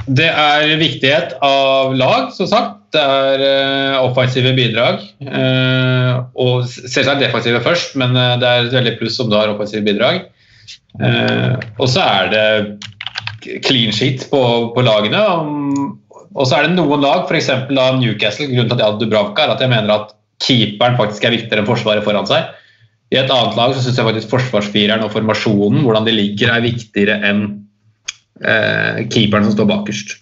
det er viktighet av lag, som sagt. Det er eh, offensive bidrag. Eh, og selvsagt defensive først, men eh, det er et veldig pluss om du har offensive bidrag. Og så er det clean sheet på, på lagene. Og så er det noen lag, f.eks. Newcastle, grunnen til at jeg hadde Dubravka, er at jeg mener at keeperen faktisk er viktigere enn forsvaret foran seg. I et annet lag så syns jeg faktisk forsvarsfireren og formasjonen, hvordan de ligger, er viktigere enn keeperen som står bakerst.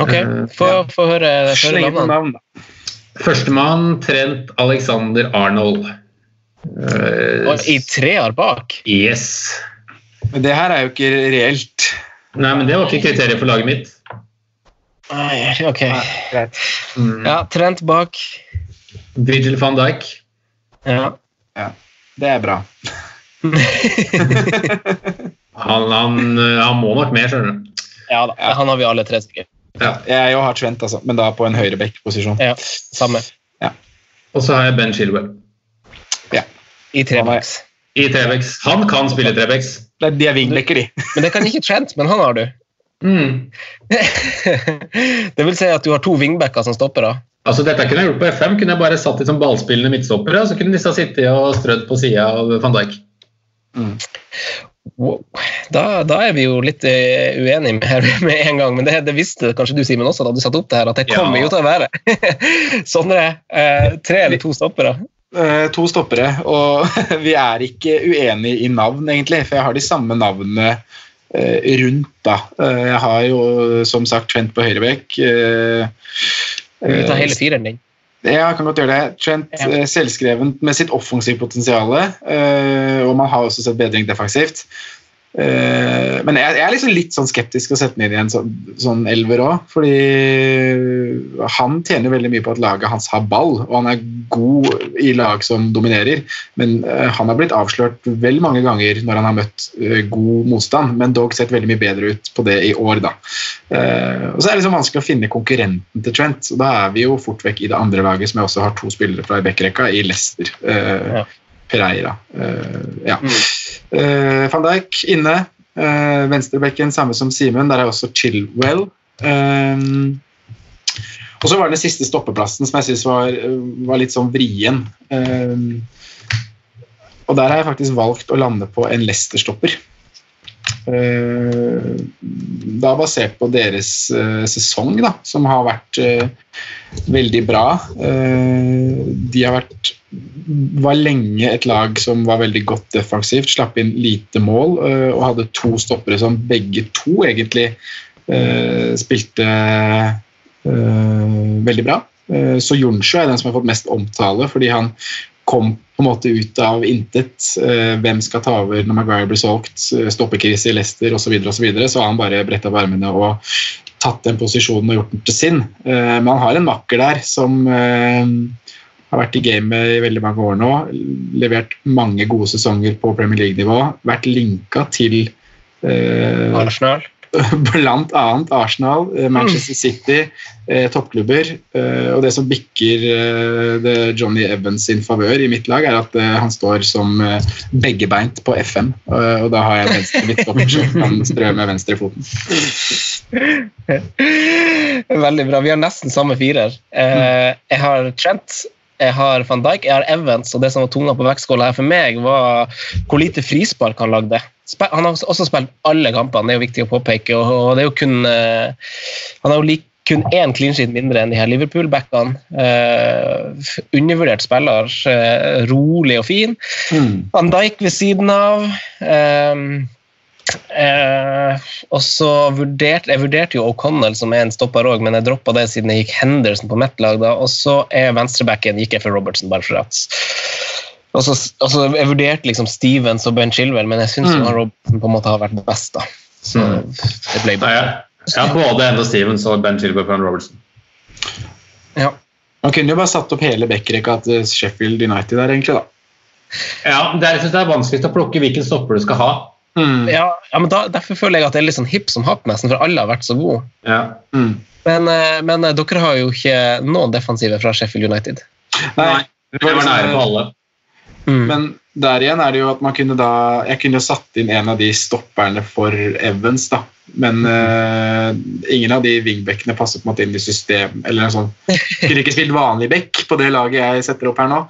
Ok, Eh, Få høre, høre Slenge navn, da. Førstemann Trent Alexander Arnold. Uh, Og I treer bak? yes. Men det her er jo ikke reelt. Nei, men det var ikke kriteriet for laget mitt. Nei, ok. Greit. Mm. Ja, Trent bak. Virgil van Dijk. Ja. Det er bra. *laughs* *laughs* Han, han, eh, han må nok med, skjønner du. ja da, han har vi alle tre sikkert. Ja. Jeg jo har Trent, altså, men da på en høyreback-posisjon. Ja, samme. Og så har jeg Ben Chilwell I trebacks. i trebacks. Han kan spille trebacks. Det De er wingbacker, de. Men det kan ikke Trent, men han har du. Mm. *laughs* det vil si at du har to wingbacker som stopper, da. Altså, dette kunne jeg gjort på FM. Kunne jeg bare satt de som ballspillende midtstoppere, og så kunne disse sittet og strødd på sida av van Dijk. Wow. Da, da er vi jo litt eh, uenige med, her *laughs* med en gang, men det, det visste kanskje du, Simen, også da du satte opp det her, at det Ja. kommer jo til å være. *laughs* Sondre, eh, tre eller to stoppere? Eh, to stoppere, og *laughs* vi er ikke uenige i navn, egentlig, for jeg har de samme navnene rundt. da. Jeg har jo som sagt Trent på høyrebekk. Eh, Vi tar hele fireren din. Ja, kan godt gjøre det. Trent Ja. eh, selvskreven med sitt offensive potensial, eh, og man har også sett bedring defensivt. Eh, men jeg, jeg er liksom litt sånn skeptisk til å sette ned i en sånn, elver òg, fordi han tjener veldig mye på at laget hans har ball, og han er god i lag som dominerer, men eh, han har blitt avslørt vel mange ganger når han har møtt eh, god motstand, men dog sett veldig mye bedre ut på det i år, da. Og så er det liksom vanskelig å finne konkurrenten til Trent, og da er vi jo fort vekk i det andre laget, som jeg også har to spillere fra i backrekka, i Leicester. Ja. Pereira. Eh, ja. Eh, Van Dijk inne. Uh, Venstrebekken samme som Simen, der er også Chilwell. Eh, og så var det den siste stoppeplassen som jeg syns var, var litt sånn vrien. Eh, og der har jeg faktisk valgt å lande på en Leicester-stopper. Eh, da basert på deres eh, sesong, da, som har vært eh, veldig bra. Eh, de har vært var lenge et lag som var veldig godt defensivt, slapp inn lite mål eh, og hadde to stoppere som begge to egentlig eh, spilte eh, veldig bra. Så Jonsjø er den som har fått mest omtale, fordi han kom på en måte ut av intet. Hvem skal ta over når Maguire blir solgt? Stoppekrise i Leicester osv. Så, videre, og så, videre. så har han bare bretta opp armene og tatt den posisjonen og gjort den til sin. Men han har en makker der som har vært i gamet i veldig mange år nå. Levert mange gode sesonger på Premier League-nivå. Vært linka til eh, Arsenal. *laughs* blant annet Arsenal, eh, Manchester City, eh, toppklubber. Eh, og det som bikker eh, det Johnny Evans sin favør i mitt lag, er at eh, han står som beggebeint på FM. Og da har jeg venstre midtstopper *laughs* som kan strø med venstrefoten. *laughs* Veldig bra. Vi har nesten samme firer. Eh, jeg har Trent, jeg har van Dijk, jeg har Evans, og det som var tunga på vektskåla her for meg, var hvor lite frispark han lagde. Han har også spilt alle kampene, det er jo viktig å påpeke. og, det er jo kun eh, Han har jo lik, kun én clean sheet mindre enn de her Liverpool-backene. Uh, undervurdert spiller. uh, rolig og fin. Mm. Van Dijk ved siden av. Um, Eh, og så vurderte jeg vurderte jo O'Connell som er en stopper òg, men jeg droppa det siden jeg gikk Henderson på mitt lag. da, Og så er venstrebacken gikk jeg for Robertson, bare for at og så, og Jeg vurderte liksom Stevens og Ben Chilwell, men jeg syns Mm. Robertson på en måte har vært best. da. Så det ble Nei, Ja, jeg har både Enda Stevens og Ben Chilwell foran Robertson. Ja. Man kunne jo bare satt opp hele backrekka til Sheffield United der, egentlig. da. Ja, det er, jeg synes det er vanskeligst å plukke hvilken stopper du skal ha. Ja, ja, men da, Derfor føler jeg at det er litt sånn hipp som happ, nesten, for alle har vært så gode. Ja. Mm. Men, eh, men eh, dere har jo ikke noen defensive fra Sheffield United. Nei, det var nære på alle. Mm. Men der igjen er det jo at man kunne da Jeg kunne jo satt inn en av de stopperne for Evans, da. Men uh, ingen av de wingbackene passer på en måte inn i system eller noe sånt. Kunne ikke spilt vanlig back på det laget jeg setter opp her nå.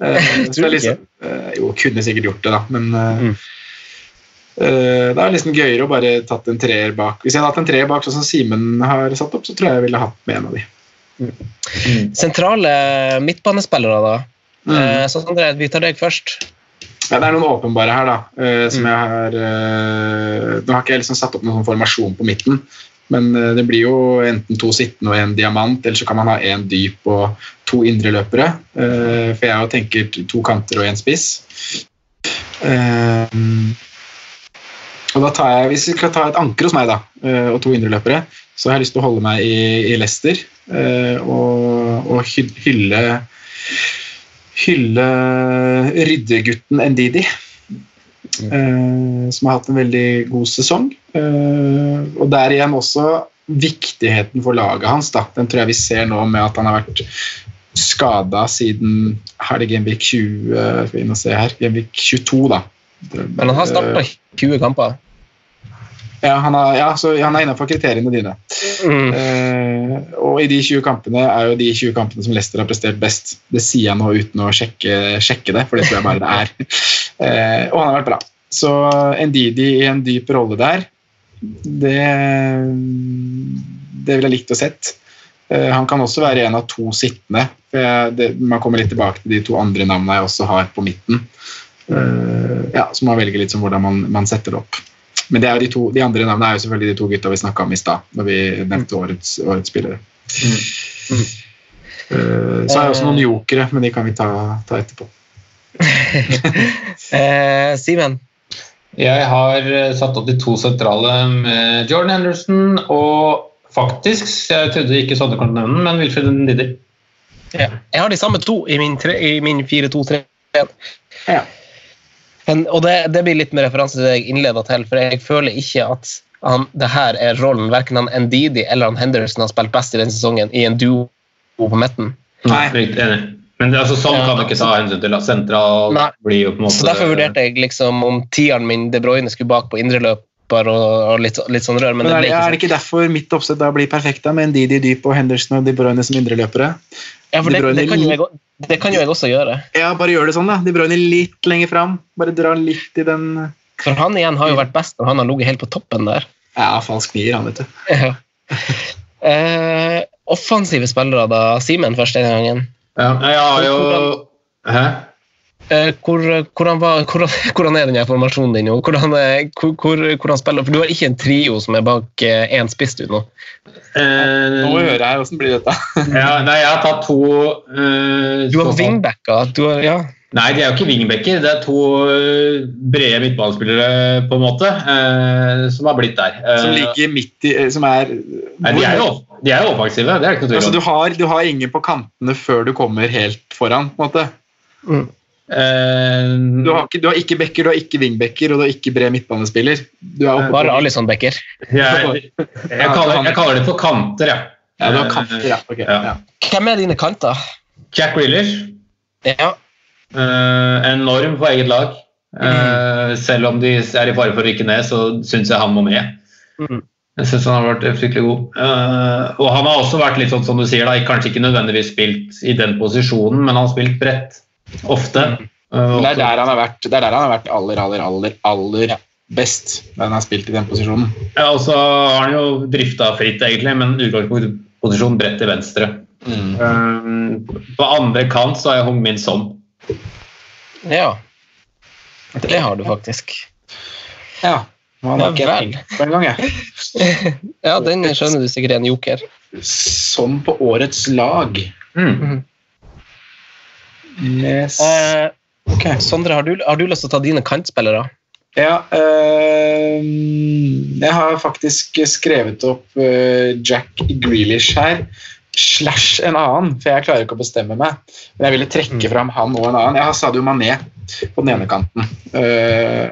Uh, er *laughs* liksom, uh, jo, kunne sikkert gjort det, da, men eh, Mm. eh, det er liksom gøyere å bare tatt en treer bak. Hvis jeg hadde hatt en treer bak, sånn som Simen har satt opp, så tror jeg jeg ville hatt med en av de. Sentrale midtbanespillere, da. Mm. sånn Så Sondre, vi tar deg først. Ja, det er noen åpenbare her, da. eh, som jeg har Nå har ikke jeg liksom satt opp noen sånn formasjon på midten, men det blir jo enten to sittende og en diamant, eller så kan man ha én dyp og to indreløpere. løpere, for jeg tenker to kanter og én spiss. Og da tar jeg, Hvis vi skal ta et anker hos meg da, eh, og to indreløpere, så har jeg lyst til å holde meg i, i Leicester eh, og, og hylle hylle ryddegutten Ndidi. eh, som har hatt en veldig god sesong. Og der igjen også viktigheten for laget hans. Da. Den tror jeg vi ser nå med at han har vært skada siden Har det Genvik 20 Skal vi inn og se her. Genvik 22, da. Men han har starta 20 kamper. Ja, han, har, ja, så han er innenfor kriteriene dine. Mm. Eh, og i de 20 kampene er jo de 20 kampene som Leicester har prestert best. Det sier jeg nå uten å sjekke, sjekke det, for det tror jeg bare det er. *laughs* Eh, og han har vært bra. Så Ndidi i en dyp rolle der, det, det ville jeg likt å sett. Eh, han kan også være en av to sittende. Jeg, det, man kommer litt tilbake til de to andre navnene jeg også har på midten. Eh, ja, Så man velger litt som hvordan man, man setter det opp. Men det er jo de, to, de andre navnene er jo selvfølgelig de to gutta vi snakka om i stad. når vi nevnte årets, årets spillere. Eh, så har jeg også noen jokere, men de kan vi ta, ta etterpå. *laughs* Eh, Simen, Jeg har eh, satt opp de to sentrale med Jordan Henderson og faktisk, jeg trodde ikke sånne kom til å nevne men Wilfred Ndidi. jeg har de samme to i min, i min 4-2-3. Ja. Men, og det, det blir litt med referanse til det jeg innleda til, for jeg føler ikke at han, det her er rollen verken han Ndidi eller han Henderson har spilt best i denne sesongen, i en duo på midten. Nei. Enig. Men altså, sånn kan du ikke ta hensyn til. at Sentral blir jo på en måte Så derfor vurderte jeg liksom om tieren min De Bruyne skulle bak på indreløper og, og litt, litt sånn rør, men, Men det er, det- er ikke det ikke derfor mitt oppsett da blir perfekt, da, med Ndidi dyp og Henderson og De Bruyne som indreløpere? Ja, for det, det, kan jo jeg, det kan jo jeg også gjøre. Ja, bare gjør det sånn, da. De Bruyne litt lenger fram. Bare dra litt i den For han igjen har jo vært best når han har ligget helt på toppen der. Ja, falsk nier, han, vet du. *laughs* Ja. Eh, offensive spillere, da. Simen først denne gangen. Ja, jeg har jo Hæ? Eh, hvor, hvordan, var, *laughs* hvordan, hvordan er denne formasjonen din nå? Hvordan, eh, hvor, hvor, hvordan spiller For du har ikke en trio som er bak én spiss du nå? Eh, Nå hører jeg åssen blir dette? *laughs* ja, nei, jeg har tatt to uh, Du har wingbacker. Du har, ja. Nei, de er jo ikke wingbacker. Det er to eh, brede midtbanespillere, på en måte, uh, som har blitt der. Eh, Som ligger midt i eh, Som er Nei, de er jo, de er offensive, det er ikke noe Altså, du, har, du har ingen på kantene før du kommer helt foran. på en måte. Eh, Du har ikke, du har ikke backer, du har ikke wingbacker og du har ikke bred midtbanespiller. Du er oppe Bare Alison Becker. jeg, jeg, kaller, jeg kaller det for kanter, jeg. Ja, du har kanter, ja. Okay, Ja. ja. Hvem er dine kanter? Jack Reelers. Ja. Uh, enorm på eget lag. Eh, selv om de er i fare for å rykke ned, så syns jeg han må med. Mm. Jeg synes han har vært fryktelig god. Uh, og han har også vært litt sånn som du sier, da, kanskje ikke nødvendigvis spilt i den posisjonen, men han har spilt bredt. Ofte. Eh, Men Det er der han har vært, det er der han har vært aller, aller, aller, aller best. Da han har spilt i den posisjonen. Ja, og så har han jo drifta fritt, egentlig, men utgangsposisjon bredt til venstre. Eh, på andre kant så har jeg Hong Min Son. ja. Det har du faktisk. Ja. Man har ikke vel. tenkt på jeg. *laughs* Ja, den skjønner du sikkert er en joker. Sånn på årets lag. Mm. Yes. Eh, Ok. Sondre, har du, har du lyst til å ta dine kantspillere? Ja, eh, jeg har faktisk skrevet opp eh, Jack Grealish her, slash en annen, for jeg klarer ikke å bestemme meg. Men jeg ville trekke fram han og en annen. Jeg har Sadio Mané på den ene kanten. Eh,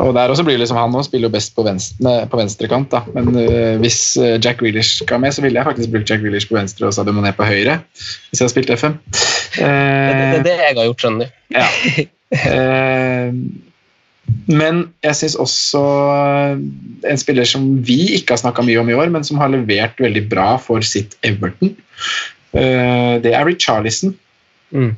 og der også blir det liksom Han også spiller jo best på venstre, på venstre kant, da. men eh, hvis eh, Jack Grealish skal med, så ville jeg faktisk brukt Jack Grealish på venstre og Sadio Mané på høyre. Hvis jeg hadde spilt FM. Det, det, er det jeg har gjort, skjønner du. Ja. Eh, men jeg syns også en spiller som vi ikke har snakka mye om i år, men som har levert veldig bra for sitt Everton, eh, det er Richarlison. Mm.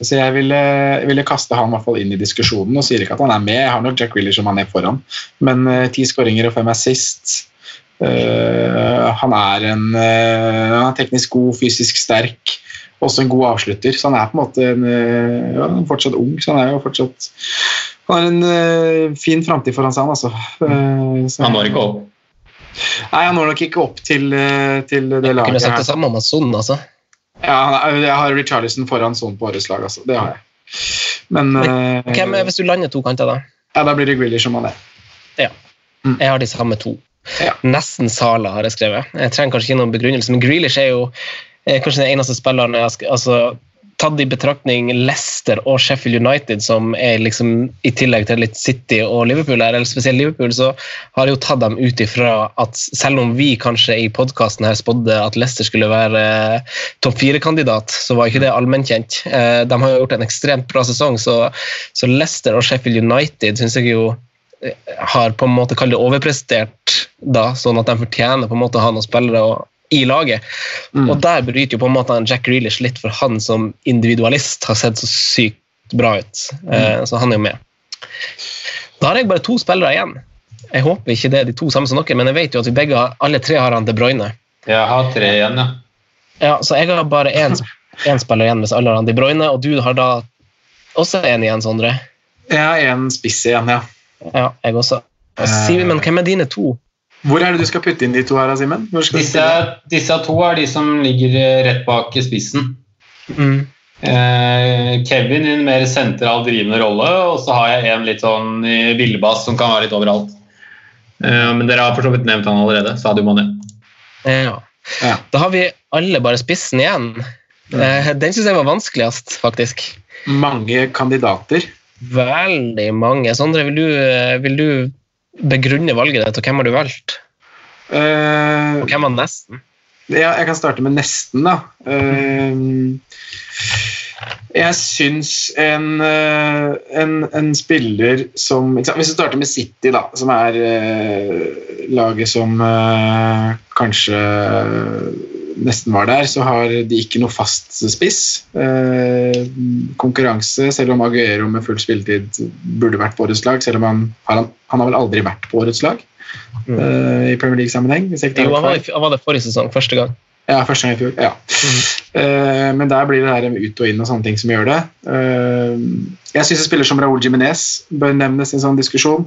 Så jeg ville, ville kaste han i hvert fall inn i diskusjonen og sier ikke at han er med. Jeg har nok Jack Willer som han er foran, men eh, ti skåringer og fem assist. Uh, han er en uh, han er teknisk god, fysisk sterk, også en god avslutter. Så han er på en måte en, eh, ja, fortsatt ung, så han er jo fortsatt Han har en uh, fin framtid foran seg, han, altså. Uh, Han når ikke opp. Nei, han når nok ikke opp til, uh, til det Jeg laget kunne sagt det samme om Son, altså. Ja, er- jeg har Richarlison foran Son på årets lag, altså. Det har jeg. Men eh, Hvem er hvis du lander to kanter, da? ja, da blir det Grealish som han er. Jeg har de samme to. Ja. Nesten Sala har jeg skrevet. Jeg trenger kanskje ikke noen begrunnelse, men Grealish er jo eh, kanskje den eneste spilleren jeg har altså, Tatt i betraktning Leicester og Sheffield United, som er liksom i tillegg til litt City og Liverpool, her, eller spesielt Liverpool, så har jeg jo tatt dem ut ifra at selv om vi kanskje i podkasten her spådde at Leicester skulle være eh, topp fire-kandidat, så var ikke det allmennkjent. Eh, de har jo gjort en ekstremt bra sesong, så, så Leicester og Sheffield United syns jeg jo har på en måte kall det overprestert, da, sånn at de fortjener på en måte å ha noen spillere og, i laget. Mm. Og der bryter jo på en måte Jack Grealish litt, for han som individualist har sett så sykt bra ut. Eh, så han er jo med. Da har jeg bare to spillere igjen. Jeg håper ikke det er de to samme som dere, men jeg vet jo at vi begge har, alle tre har han De Bruyne. Jeg har tre igjen, ja. Ja, så jeg har bare én *laughs* én spiller igjen hvis alle har han De Bruyne, og du har da også en igjen, Sondre. Jeg har en spiss igjen, ja. Ja, jeg også. Og Eh. Simen, hvem er dine to? Hvor er det du skal putte inn de to her, Simen? Disse, disse to er de som ligger eh, rett bak spissen. Mm. Eh, Kevin i en mer sentral drivende rolle, og så har jeg en litt sånn villbass som kan være litt overalt. Eh, men dere har for så vidt nevnt han allerede. Sadio Mané. Ja. Ja. Da har vi alle bare spissen igjen. Eh, Den syns jeg var vanskeligst, faktisk. Mange kandidater. Veldig mange. Sondre, vil du, eh, vil du begrunne valget ditt, og hvem har du valgt? Uh, Og hvem var nesten? ja, jeg kan starte med nesten, da. Uh, jeg syns en, eh, en, en spiller som Hvis vi starter med City, da, som er uh, laget som kanskje nesten var der, så har de ikke noe fast spiss. Eh, konkurranse, selv om Aguero med full spilletid burde vært på årets lag, selv om han, har han, han har vel aldri vært på årets lag eh, i Premier League-sammenheng. Jo, han var, i- han var det forrige sesong, første gang. Ja, første gang i fjor. Ja. Eh, men der blir det her ut og inn og sånne ting som gjør det. Eh, jeg syns en spiller som Raúl Jiminez bør nevnes i en sånn diskusjon.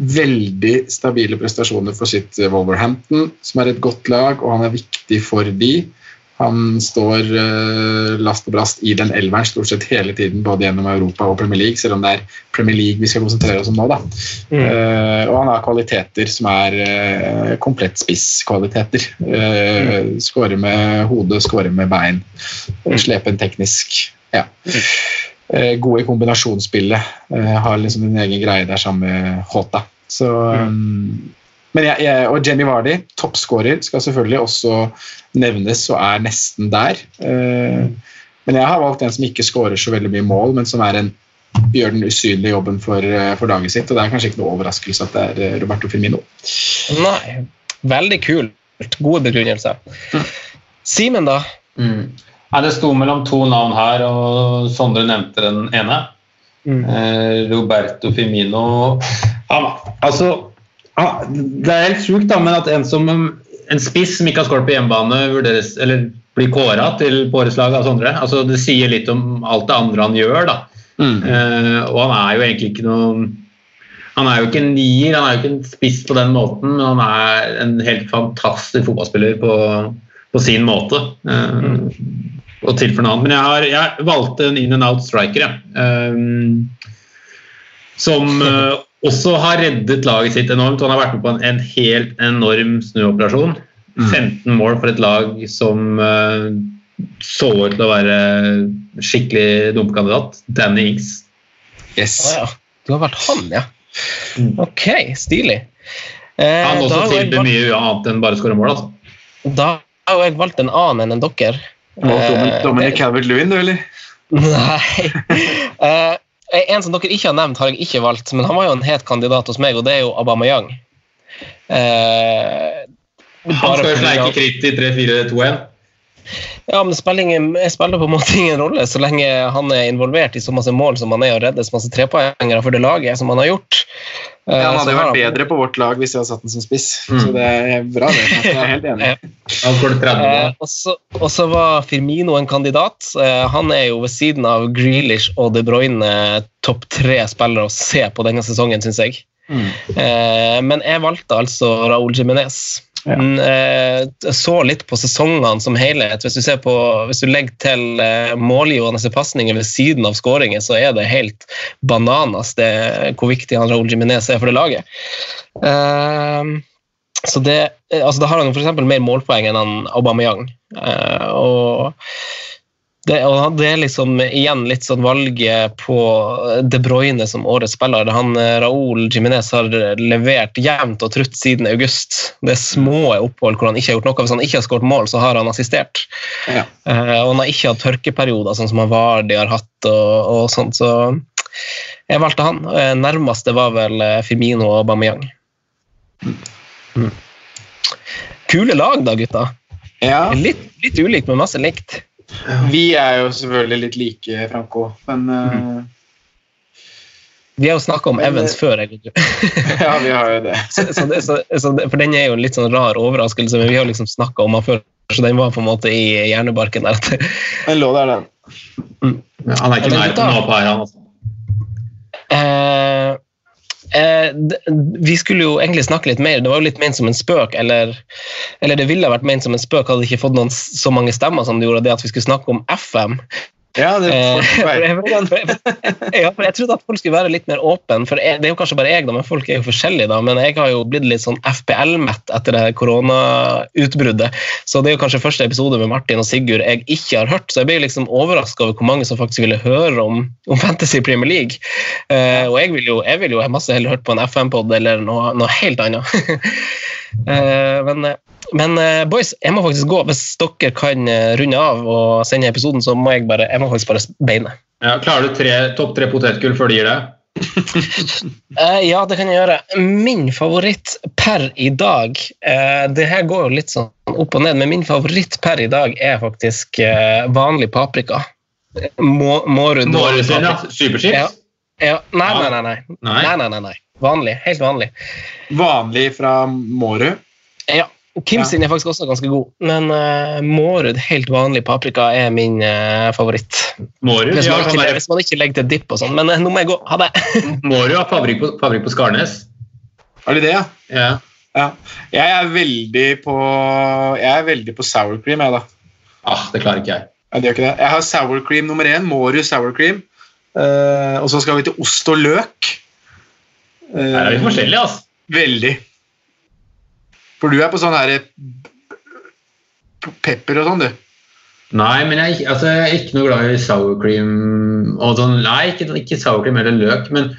Veldig stabile prestasjoner for sitt eh, Wolverhampton, som er et godt lag, og han er viktig for de. Han står eh, last og brast i den elveren stort sett hele tiden, både gjennom Europa og Premier League, selv om det er Premier League vi skal konsentrere oss om nå. da. Eh, og han har kvaliteter som er uh, komplett spisskvaliteter. Uh, skåre med hode, skåre med bein. Mm. Slepen teknisk. Ja. Eh, gode i kombinasjonsspillet. Eh, har liksom en egen greie der sammen med Hota. Så, mm. men jeg, jeg, og Jamie Vardy, toppskårer, skal selvfølgelig også nevnes og er nesten der. Eh, men jeg har valgt en som ikke skårer så veldig mye mål, men som er en gjør den usynlige jobben for, eh, for dagen sitt. Og det er kanskje ikke noe overraskelse at det er eh, Roberto Firmino. Nei, veldig kult. Gode begrunnelser. Simen, da? Nei, det sto mellom to navn her, og Sondre nevnte den ene. Eh, Roberto Firmino han, altså, han, Det er helt sjukt, men at en som en spiss som ikke har skåret på hjemmebane, vurderes, eller blir kåra til på årets lag av Sondre. Altså, det sier litt om alt det andre han gjør. da. Eh, og han er jo egentlig ikke noe Han er jo ikke en nier, han er jo ikke en spiss på den måten, men han er en helt fantastisk fotballspiller på, på sin måte. Eh, og til for noe annet. Men jeg, har, jeg valgte en in and out striker, jeg. Um, som uh, *laughs* også har reddet laget sitt enormt. Han har vært med på en, en helt enorm snuoperasjon. 15 mål for et lag som uh, så ut til å være skikkelig dumpekandidat. Danny Ings. Yes. Ah, ja. Du har vært han, ja. Ok, stilig. Eh, Han også tilbyr mye annet enn bare å skåre mål. altså. Da har jo jeg valgt en annen enn dere. Dominic, Eh, Dominic Calvert-Lewin, du, eller? Nei. *laughs* Uh, en som dere ikke har nevnt, har jeg ikke valgt, men han var jo en het kandidat hos meg, og det er jo Aubameyang. Uh, Han skal jo sleike kritt i 3-4-2-1. Ja, men det spiller, spiller på en måte ingen rolle så lenge han er involvert i så masse mål som han er, og redder så masse trepoengere for det laget som han har gjort. Eh, Ja, han hadde jo vært bedre på vårt lag hvis vi hadde satt den som spiss. Mm. Så det er bra, det. Jeg er helt enig. Han skåret 30 Eh, og så- var Firmino en kandidat. Eh, han er jo ved siden av Grealish og De Bruyne topp tre spillere å se på denne sesongen, syns jeg. Mm. Eh, men jeg valgte altså Raúl Jiménez. Ja. Eh, så litt på sesongene som helhet. Hvis du, ser på, hvis du legger til eh, målgivende pasninger ved siden av skåringer, så er det helt bananas det, hvor viktig han Raúl Jiminez er for det laget. Eh, så det, altså Da har han f.eks. mer målpoeng enn han Aubameyang. Og det, og det er liksom igjen litt sånn valget på De Bruyne som årets spiller. Han eh, Raúl Jiménez har levert jevnt og trutt siden august. Det er små opphold hvor han ikke har gjort noe. Hvis han ikke har skåret mål, så har han assistert. Ja. Uh, og han har ikke hatt tørkeperioder, sånn som han Vardi har hatt. og, og sånt, så jeg valgte han. Eh, Nærmeste var vel Firmino og Aubameyang. Mm. Kule lag, da, gutta. Ja, Litt, litt ulikt, men masse likt. Vi er jo selvfølgelig litt like, Franco, men Mm. Vi har jo snakka om Evans eh, før, egentlig. *laughs* *laughs* Ja, vi har jo det. Så, så det, så, så for den er jo en litt sånn rar overraskelse, men vi har liksom snakka om han før, så den var på en måte i hjernebarken der. *laughs* Den lå der, den. Han er ikke i nær på å her, han. Altså. Eh, eh, vi skulle jo egentlig snakke litt mer. Det var jo litt ment som en spøk, eller, eller det ville vært ment som en spøk hadde ikke fått noen så mange stemmer som det gjorde, det at vi skulle snakke om FM. Ja, det Eh, *laughs* for, ja, for jeg trodde at folk skulle være litt mer åpne, for jeg, det er jo kanskje bare jeg, da, men folk er jo forskjellige. da, Men jeg har jo blitt litt sånn FPL-mett etter det koronautbruddet. Så det er jo kanskje første episode med Martin og Sigurd jeg ikke har hørt, så jeg ble liksom overraska over hvor mange som faktisk ville høre om, om Fantasy Premier League. Eh, og jeg vil jo, jeg vil jo masse heller hørt på en FM-pod eller noe, noe helt annet. *laughs* Eh, men men eh, boys, jeg må faktisk gå. Hvis dere kan eh, runde av og sende episoden, så må jeg bare, jeg må faktisk bare beine. Ja, klarer du tre, topp tre potetgull før du gir det? uh, *laughs* *laughs* ja, det kan jeg gjøre. Min favoritt per i dag uh, Det her går jo litt sånn opp og ned, men min favoritt per i dag er faktisk uh, vanlig paprika. Må, Mårud Måresen, ja. Superchips? Ja. Ja. Nei, nei, nei. Nei. Nei, nei, nei, nei. Vanlig. Helt vanlig. Vanlig fra Mårud. Ja. Kim Ja. sin er faktisk også ganske god, men uh, Mårud helt vanlig paprika er min uh, favoritt. Mårud Hvis ja, man, ikke, hvis man ikke legger til dipp og sånn. Men uh, nå må jeg gå. Ha det! *laughs* Mårud har fabrikk på, fabrikk på Skarnes. Har de det, ja? Ja. ja? Jeg er veldig på Jeg er veldig på sour cream, jeg, da. Ah, det klarer ikke jeg. Ja, det gjør ikke det. Jeg har sour cream nummer én. Mårud sour cream. Uh, og så skal vi til ost og løk. Eh, Her er vi forskjellige, altså. Veldig. For du er på sånn her pepper og sånn, du. Nei, men jeg, altså, jeg er ikke noe glad i sour cream og sånn. Nei, ikke, ikke sour cream eller løk, men,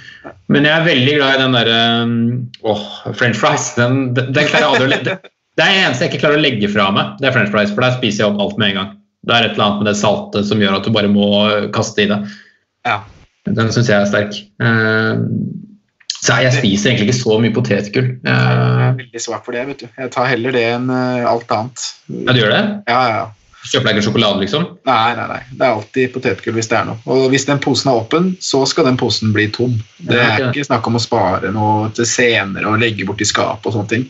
men jeg er veldig glad i den derre Åh, french fries. Den, den, den klarer jeg aldri å legge *laughs* Det er det eneste jeg ikke klarer å legge fra meg, det er french fries, for der spiser jeg opp alt med en gang. Det er et eller annet med det saltet som gjør at du bare må kaste i det. Ja. Den syns jeg er sterk. Eh, så jeg spiser egentlig ikke så mye potetgull. Jeg Eh, er veldig svak for det. vet du. Jeg tar heller det enn eh, alt annet. ja, du gjør det? Ja, ja, ja. Kjøper deg ikke sjokolade, liksom? Nei, nei, nei. Det er alltid potetgull hvis det er noe. Og hvis den posen er åpen, så skal den posen bli tom. Det er ikke snakk om å spare noe til senere og legge bort i skap og sånne ting.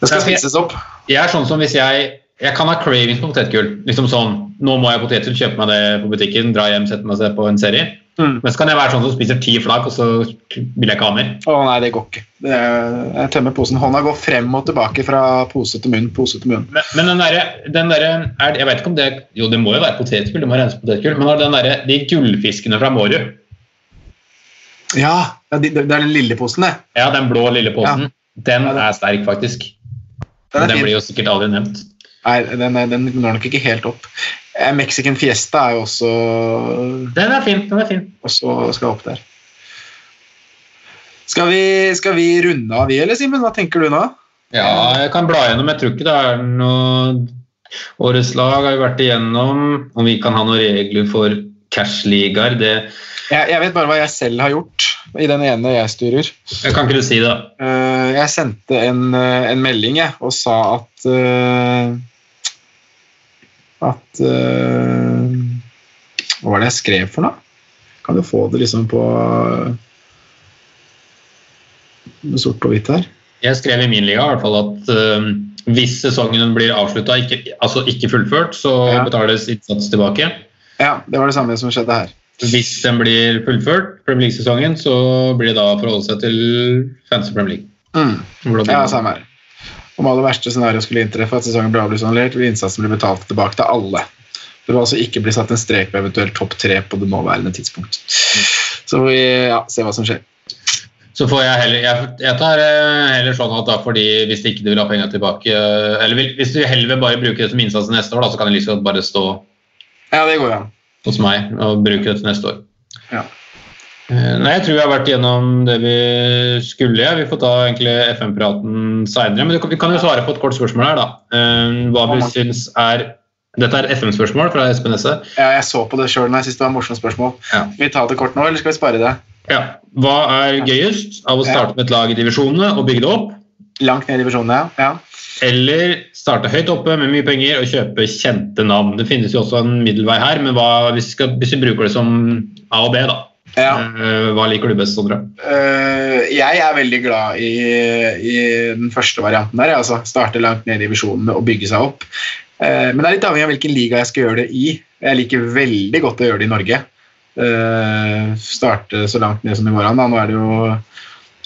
Det skal spises opp. Jeg er sånn som hvis jeg Jeg kan ha cravings på potetgull. Liksom sånn, Nå må jeg potetgull, kjøpe meg det på butikken, dra hjem, sette meg på en serie. Mm. Men så kan jeg være sånn som spiser ti flak, og så vil jeg ikke ha mer. Å nei, det går ikke. Det er, jeg tømmer posen. Hånda går frem og tilbake fra pose til munn, pose til munn. Men, men den derre den derre er- Jeg vet ikke om det Jo, det må jo være potetgull, det må rense potetgull, men den der, de gullfiskene fra Mårud, Ja, ja, det er den lille posen, det. ja, den blå lille posen, den er sterk, faktisk. Den er den blir jo sikkert aldri nevnt. Nei, den, den når nok ikke helt opp. Eh, Mexican Fiesta er jo også, Den er fin. den er fin. også skal opp der. Skal vi, skal vi runde av, vi, eller Simen? Hva tenker du nå? Ja, jeg kan bla gjennom. Jeg tror ikke det er noe Årets lag har vi vært igjennom. Om vi kan ha noen regler for cash-ligaer, det Jeg, jeg vet bare hva jeg selv har gjort i den ene jeg styrer. jeg Kan ikke du si det? Eh, jeg sendte en, eh, en melding jeg, og sa at eh, At uh, Hva var det jeg skrev for noe? Kan du få det liksom på med sort på hvitt her? Jeg skrev i min liga i hvert fall at uh, hvis sesongen blir avslutta, ikke, altså ikke fullført, så Ja. betales innsats tilbake. Ja, det var det samme som skjedde her. Hvis den blir fullført, Premier League-sesongen, så blir det da forholde seg til Fancy Premier League. Mm. Ja, samme her. Om alle verste scenario skulle inntreffe, at sesongen ble avlyst annullert, vil innsatsen bli betalt tilbake til alle. Det vil altså ikke bli satt en strek på eventuelt topp tre på det nåværende tidspunkt. Så vi ja, ser hva som skjer. Så får jeg heller Jeg, jeg tar eh, heller sånn at da fordi hvis de ikke vil ha pengene tilbake eh, Eller hvis du heller vil bare bruke det som innsats neste år, da, så kan det liksom bare stå Ja, det går jo an. hos meg og bruke det til neste år. Ja. Eh, Nei, Jeg tror vi har vært gjennom det vi skulle. Vi får ta egentlig FM-praten seinere. Men vi kan jo svare på et kort spørsmål her. da. Eh, Hva vi syns er Dette er FM-spørsmål fra Espen Esse. Ja, jeg så på det sjøl når jeg syntes det var et morsomt spørsmål. Ja. Skal vi ta det kort nå, eller skal vi spare det? Ja. Hva er gøyest av å starte med et lag i divisjonene og bygge det opp? Langt ned i divisjonene, ja. ja. Eller starte høyt oppe med mye penger og kjøpe kjente navn. Det finnes jo også en middelvei her, men hva, hvis, vi skal, hvis vi bruker det som A og B, da. Ja. Eh, Hva liker du best, Sondre? Uh, jeg er veldig glad i, i den første varianten der. Altså starte langt ned i divisjonene og bygge seg opp. Uh, men det er litt avhengig av hvilken liga jeg skal gjøre det i. Jeg liker veldig godt å gjøre det i Norge. Uh, starte så langt ned som det går an. Da. Nå er det jo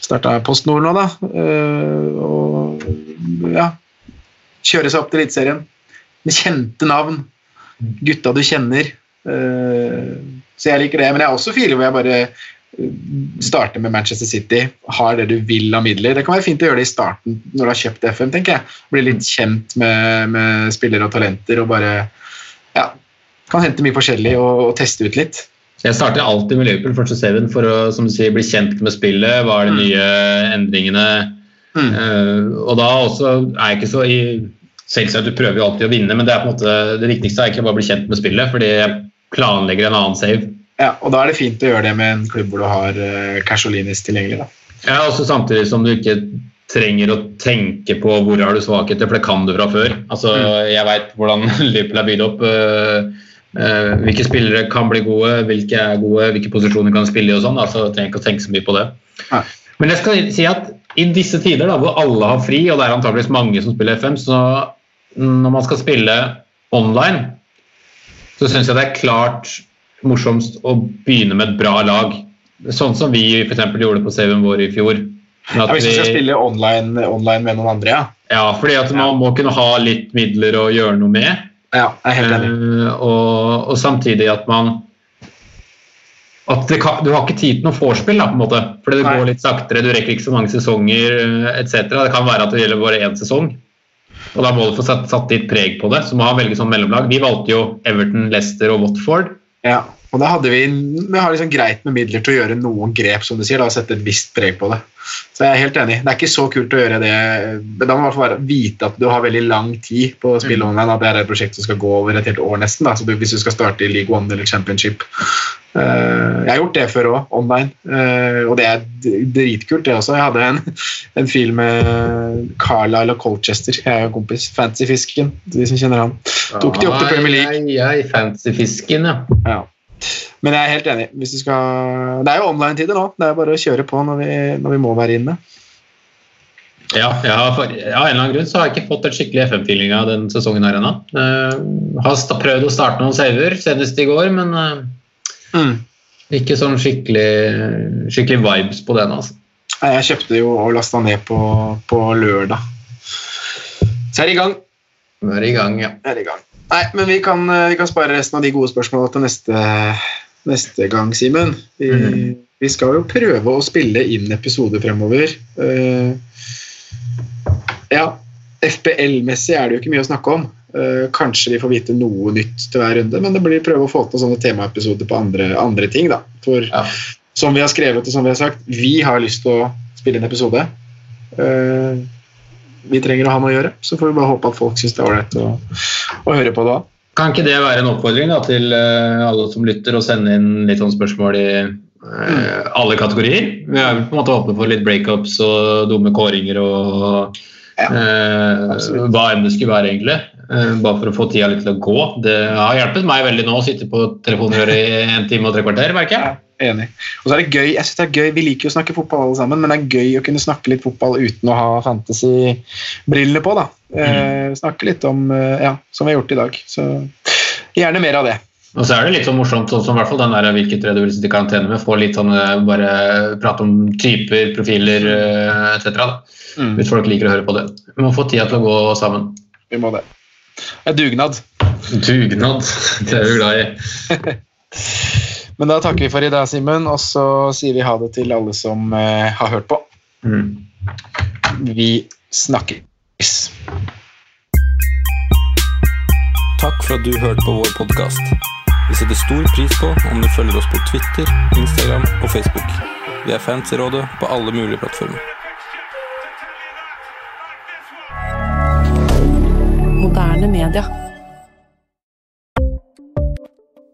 starta Post Nord nå, da. Og ja Kjøre seg opp til Eliteserien. Med kjente navn. Gutta du kjenner. Eh, så jeg liker det. Men jeg er også filer hvor jeg bare starter med Manchester City, har det du vil av midler. Det kan være fint å gjøre det i starten når du har kjøpt FM, tenker jeg. Bli litt kjent med, med spillere og talenter og bare ja, kan hente mye forskjellig og, og teste ut litt. Jeg starter alltid med Liverpool for å som du sier, bli kjent med spillet. Hva er de nye endringene? Mm. Eh, og da også er jeg ikke så i Selvsagt, du prøver jo alltid å vinne, men det er på en måte det viktigste er ikke bare å bli kjent med spillet, fordi jeg planlegger en annen save. Ja, og da er det fint å gjøre det med en klubb hvor du har uh, Casolinis tilgjengelig. Da. Ja, også Samtidig som du ikke trenger å tenke på hvor har du svakheter, for det kan du fra før. Altså, Jeg veit hvordan *laughs* Liverpool er bygd opp. Uh, uh, hvilke spillere kan bli gode, hvilke er gode, hvilke posisjoner kan spille i. og sånn, altså, Jeg trenger ikke å tenke så mye på det. Ja. Men jeg skal si at i disse tider da, hvor alle har fri, og det er antakeligvis mange som spiller FM, så når man skal spille online, så syns jeg det er klart morsomst å begynne med et bra lag. Sånn som vi for eksempel gjorde på CV-en vår i fjor. Men Ja, hvis du skal spille online, online med noen andre, ja. ja, fordi at man må kunne ha litt midler å gjøre noe med. Ja, jeg er helt enig. Uh, og, og samtidig at man at kan, Du har ikke tid til noe vorspiel, på en måte. Fordi det Nei. går litt saktere, du rekker ikke så mange sesonger etc. Det kan være at det gjelder bare én sesong. Og da må du få satt, ditt preg på det. Så må ha velge sånn mellomlag. Vi valgte jo Everton, Leicester og Watford. Ja, og da hadde vi, vi har liksom greit med midler til å gjøre noen grep, som du sier, da, og sette et visst preg på det. Så jeg er helt enig. Det er ikke så kult å gjøre det. Men da må man i hvert fall vite at du har veldig lang tid på å spille online, at det er et prosjekt som skal gå over et helt år nesten. Da. Så du, hvis du skal starte i League One eller Championship. Uh, jeg har gjort det før òg, online, uh, og det er dritkult, det også. Jeg hadde en, en fil med Carlisle og Colchester, jeg jo kompis. Fancy-fisken, de som kjenner han. Tok de opp til Premier League. Ai, ai, Fancy-fisken, ja. Ja. Men jeg er helt enig. Skal... Det er jo online-tider nå. Det er bare å kjøre på når vi, når vi må være inne. Ja, har, for, av en eller annen grunn så har jeg ikke fått et skikkelig FM-feeling av den sesongen her ennå. Uh, har prøvd å starte noen saver, senest i går, men eh, Ikke sånn skikkelig, skikkelig vibes på den. altså. Jeg kjøpte jo og lasta ned på, på lørdag. Så er det i gang. Nå er i gang, ja. Er i gang. Nei, men vi kan, eh, vi kan spare resten av de gode spørsmålene til neste, neste gang, Simen. Vi, mm. vi skal jo prøve å spille inn episoder fremover. Uh, ja, FBL-messig er det jo ikke mye å snakke om. Uh, kanskje vi får vite noe nytt til hver runde, men det blir prøve å få til sånne temaepisoder på andre, andre ting. da. For Ja. som vi har skrevet og som vi har sagt, vi har lyst til å spille en episode. Eh, vi trenger å ha noe å gjøre, så får vi bare håpe at folk syns det er ålreit å, å høre på da. Kan ikke det være en oppfordring da, til eh, alle som lytter, å sende inn litt sånn spørsmål i mm. alle kategorier? Vi er på en måte åpne for litt breakups og dumme kåringer og Ja, eh, hva enn det skulle være, egentlig. Eh, bare for å få tida litt til å gå. Det har hjulpet meg veldig nå å sitte på telefonrøret i en time og tre kvarter, merker jeg. Enig. Og så er det gøy, jeg synes det er gøy, Vi liker jo å snakke fotball alle sammen, men det er gøy å kunne snakke litt fotball uten å ha fantasy-brillene på. da. Eh, snakke litt om, eh, ja, som vi har gjort i dag. Så gjerne mer av det. Og så er det litt sånn morsomt, sånn som i hvert fall den der hvilket tre du vil sitte i karantene med. Få litt sånn eh, bare prate om typer, profiler eh, etc. Mm. Hvis folk liker å høre på det. Vi må få tida til å gå sammen. Vi må det. Det er dugnad. Dugnad, det er du glad i. *laughs* Men da takker vi for i dag, Simen, og så sier vi ha det til alle som eh, har hørt på. Mm. Vi snakkes. Takk for at du hørte på vår podkast. Vi setter stor pris på om du følger oss på Twitter, Instagram og Facebook. Vi er fans i rådet på alle mulige plattformer. Moderne media.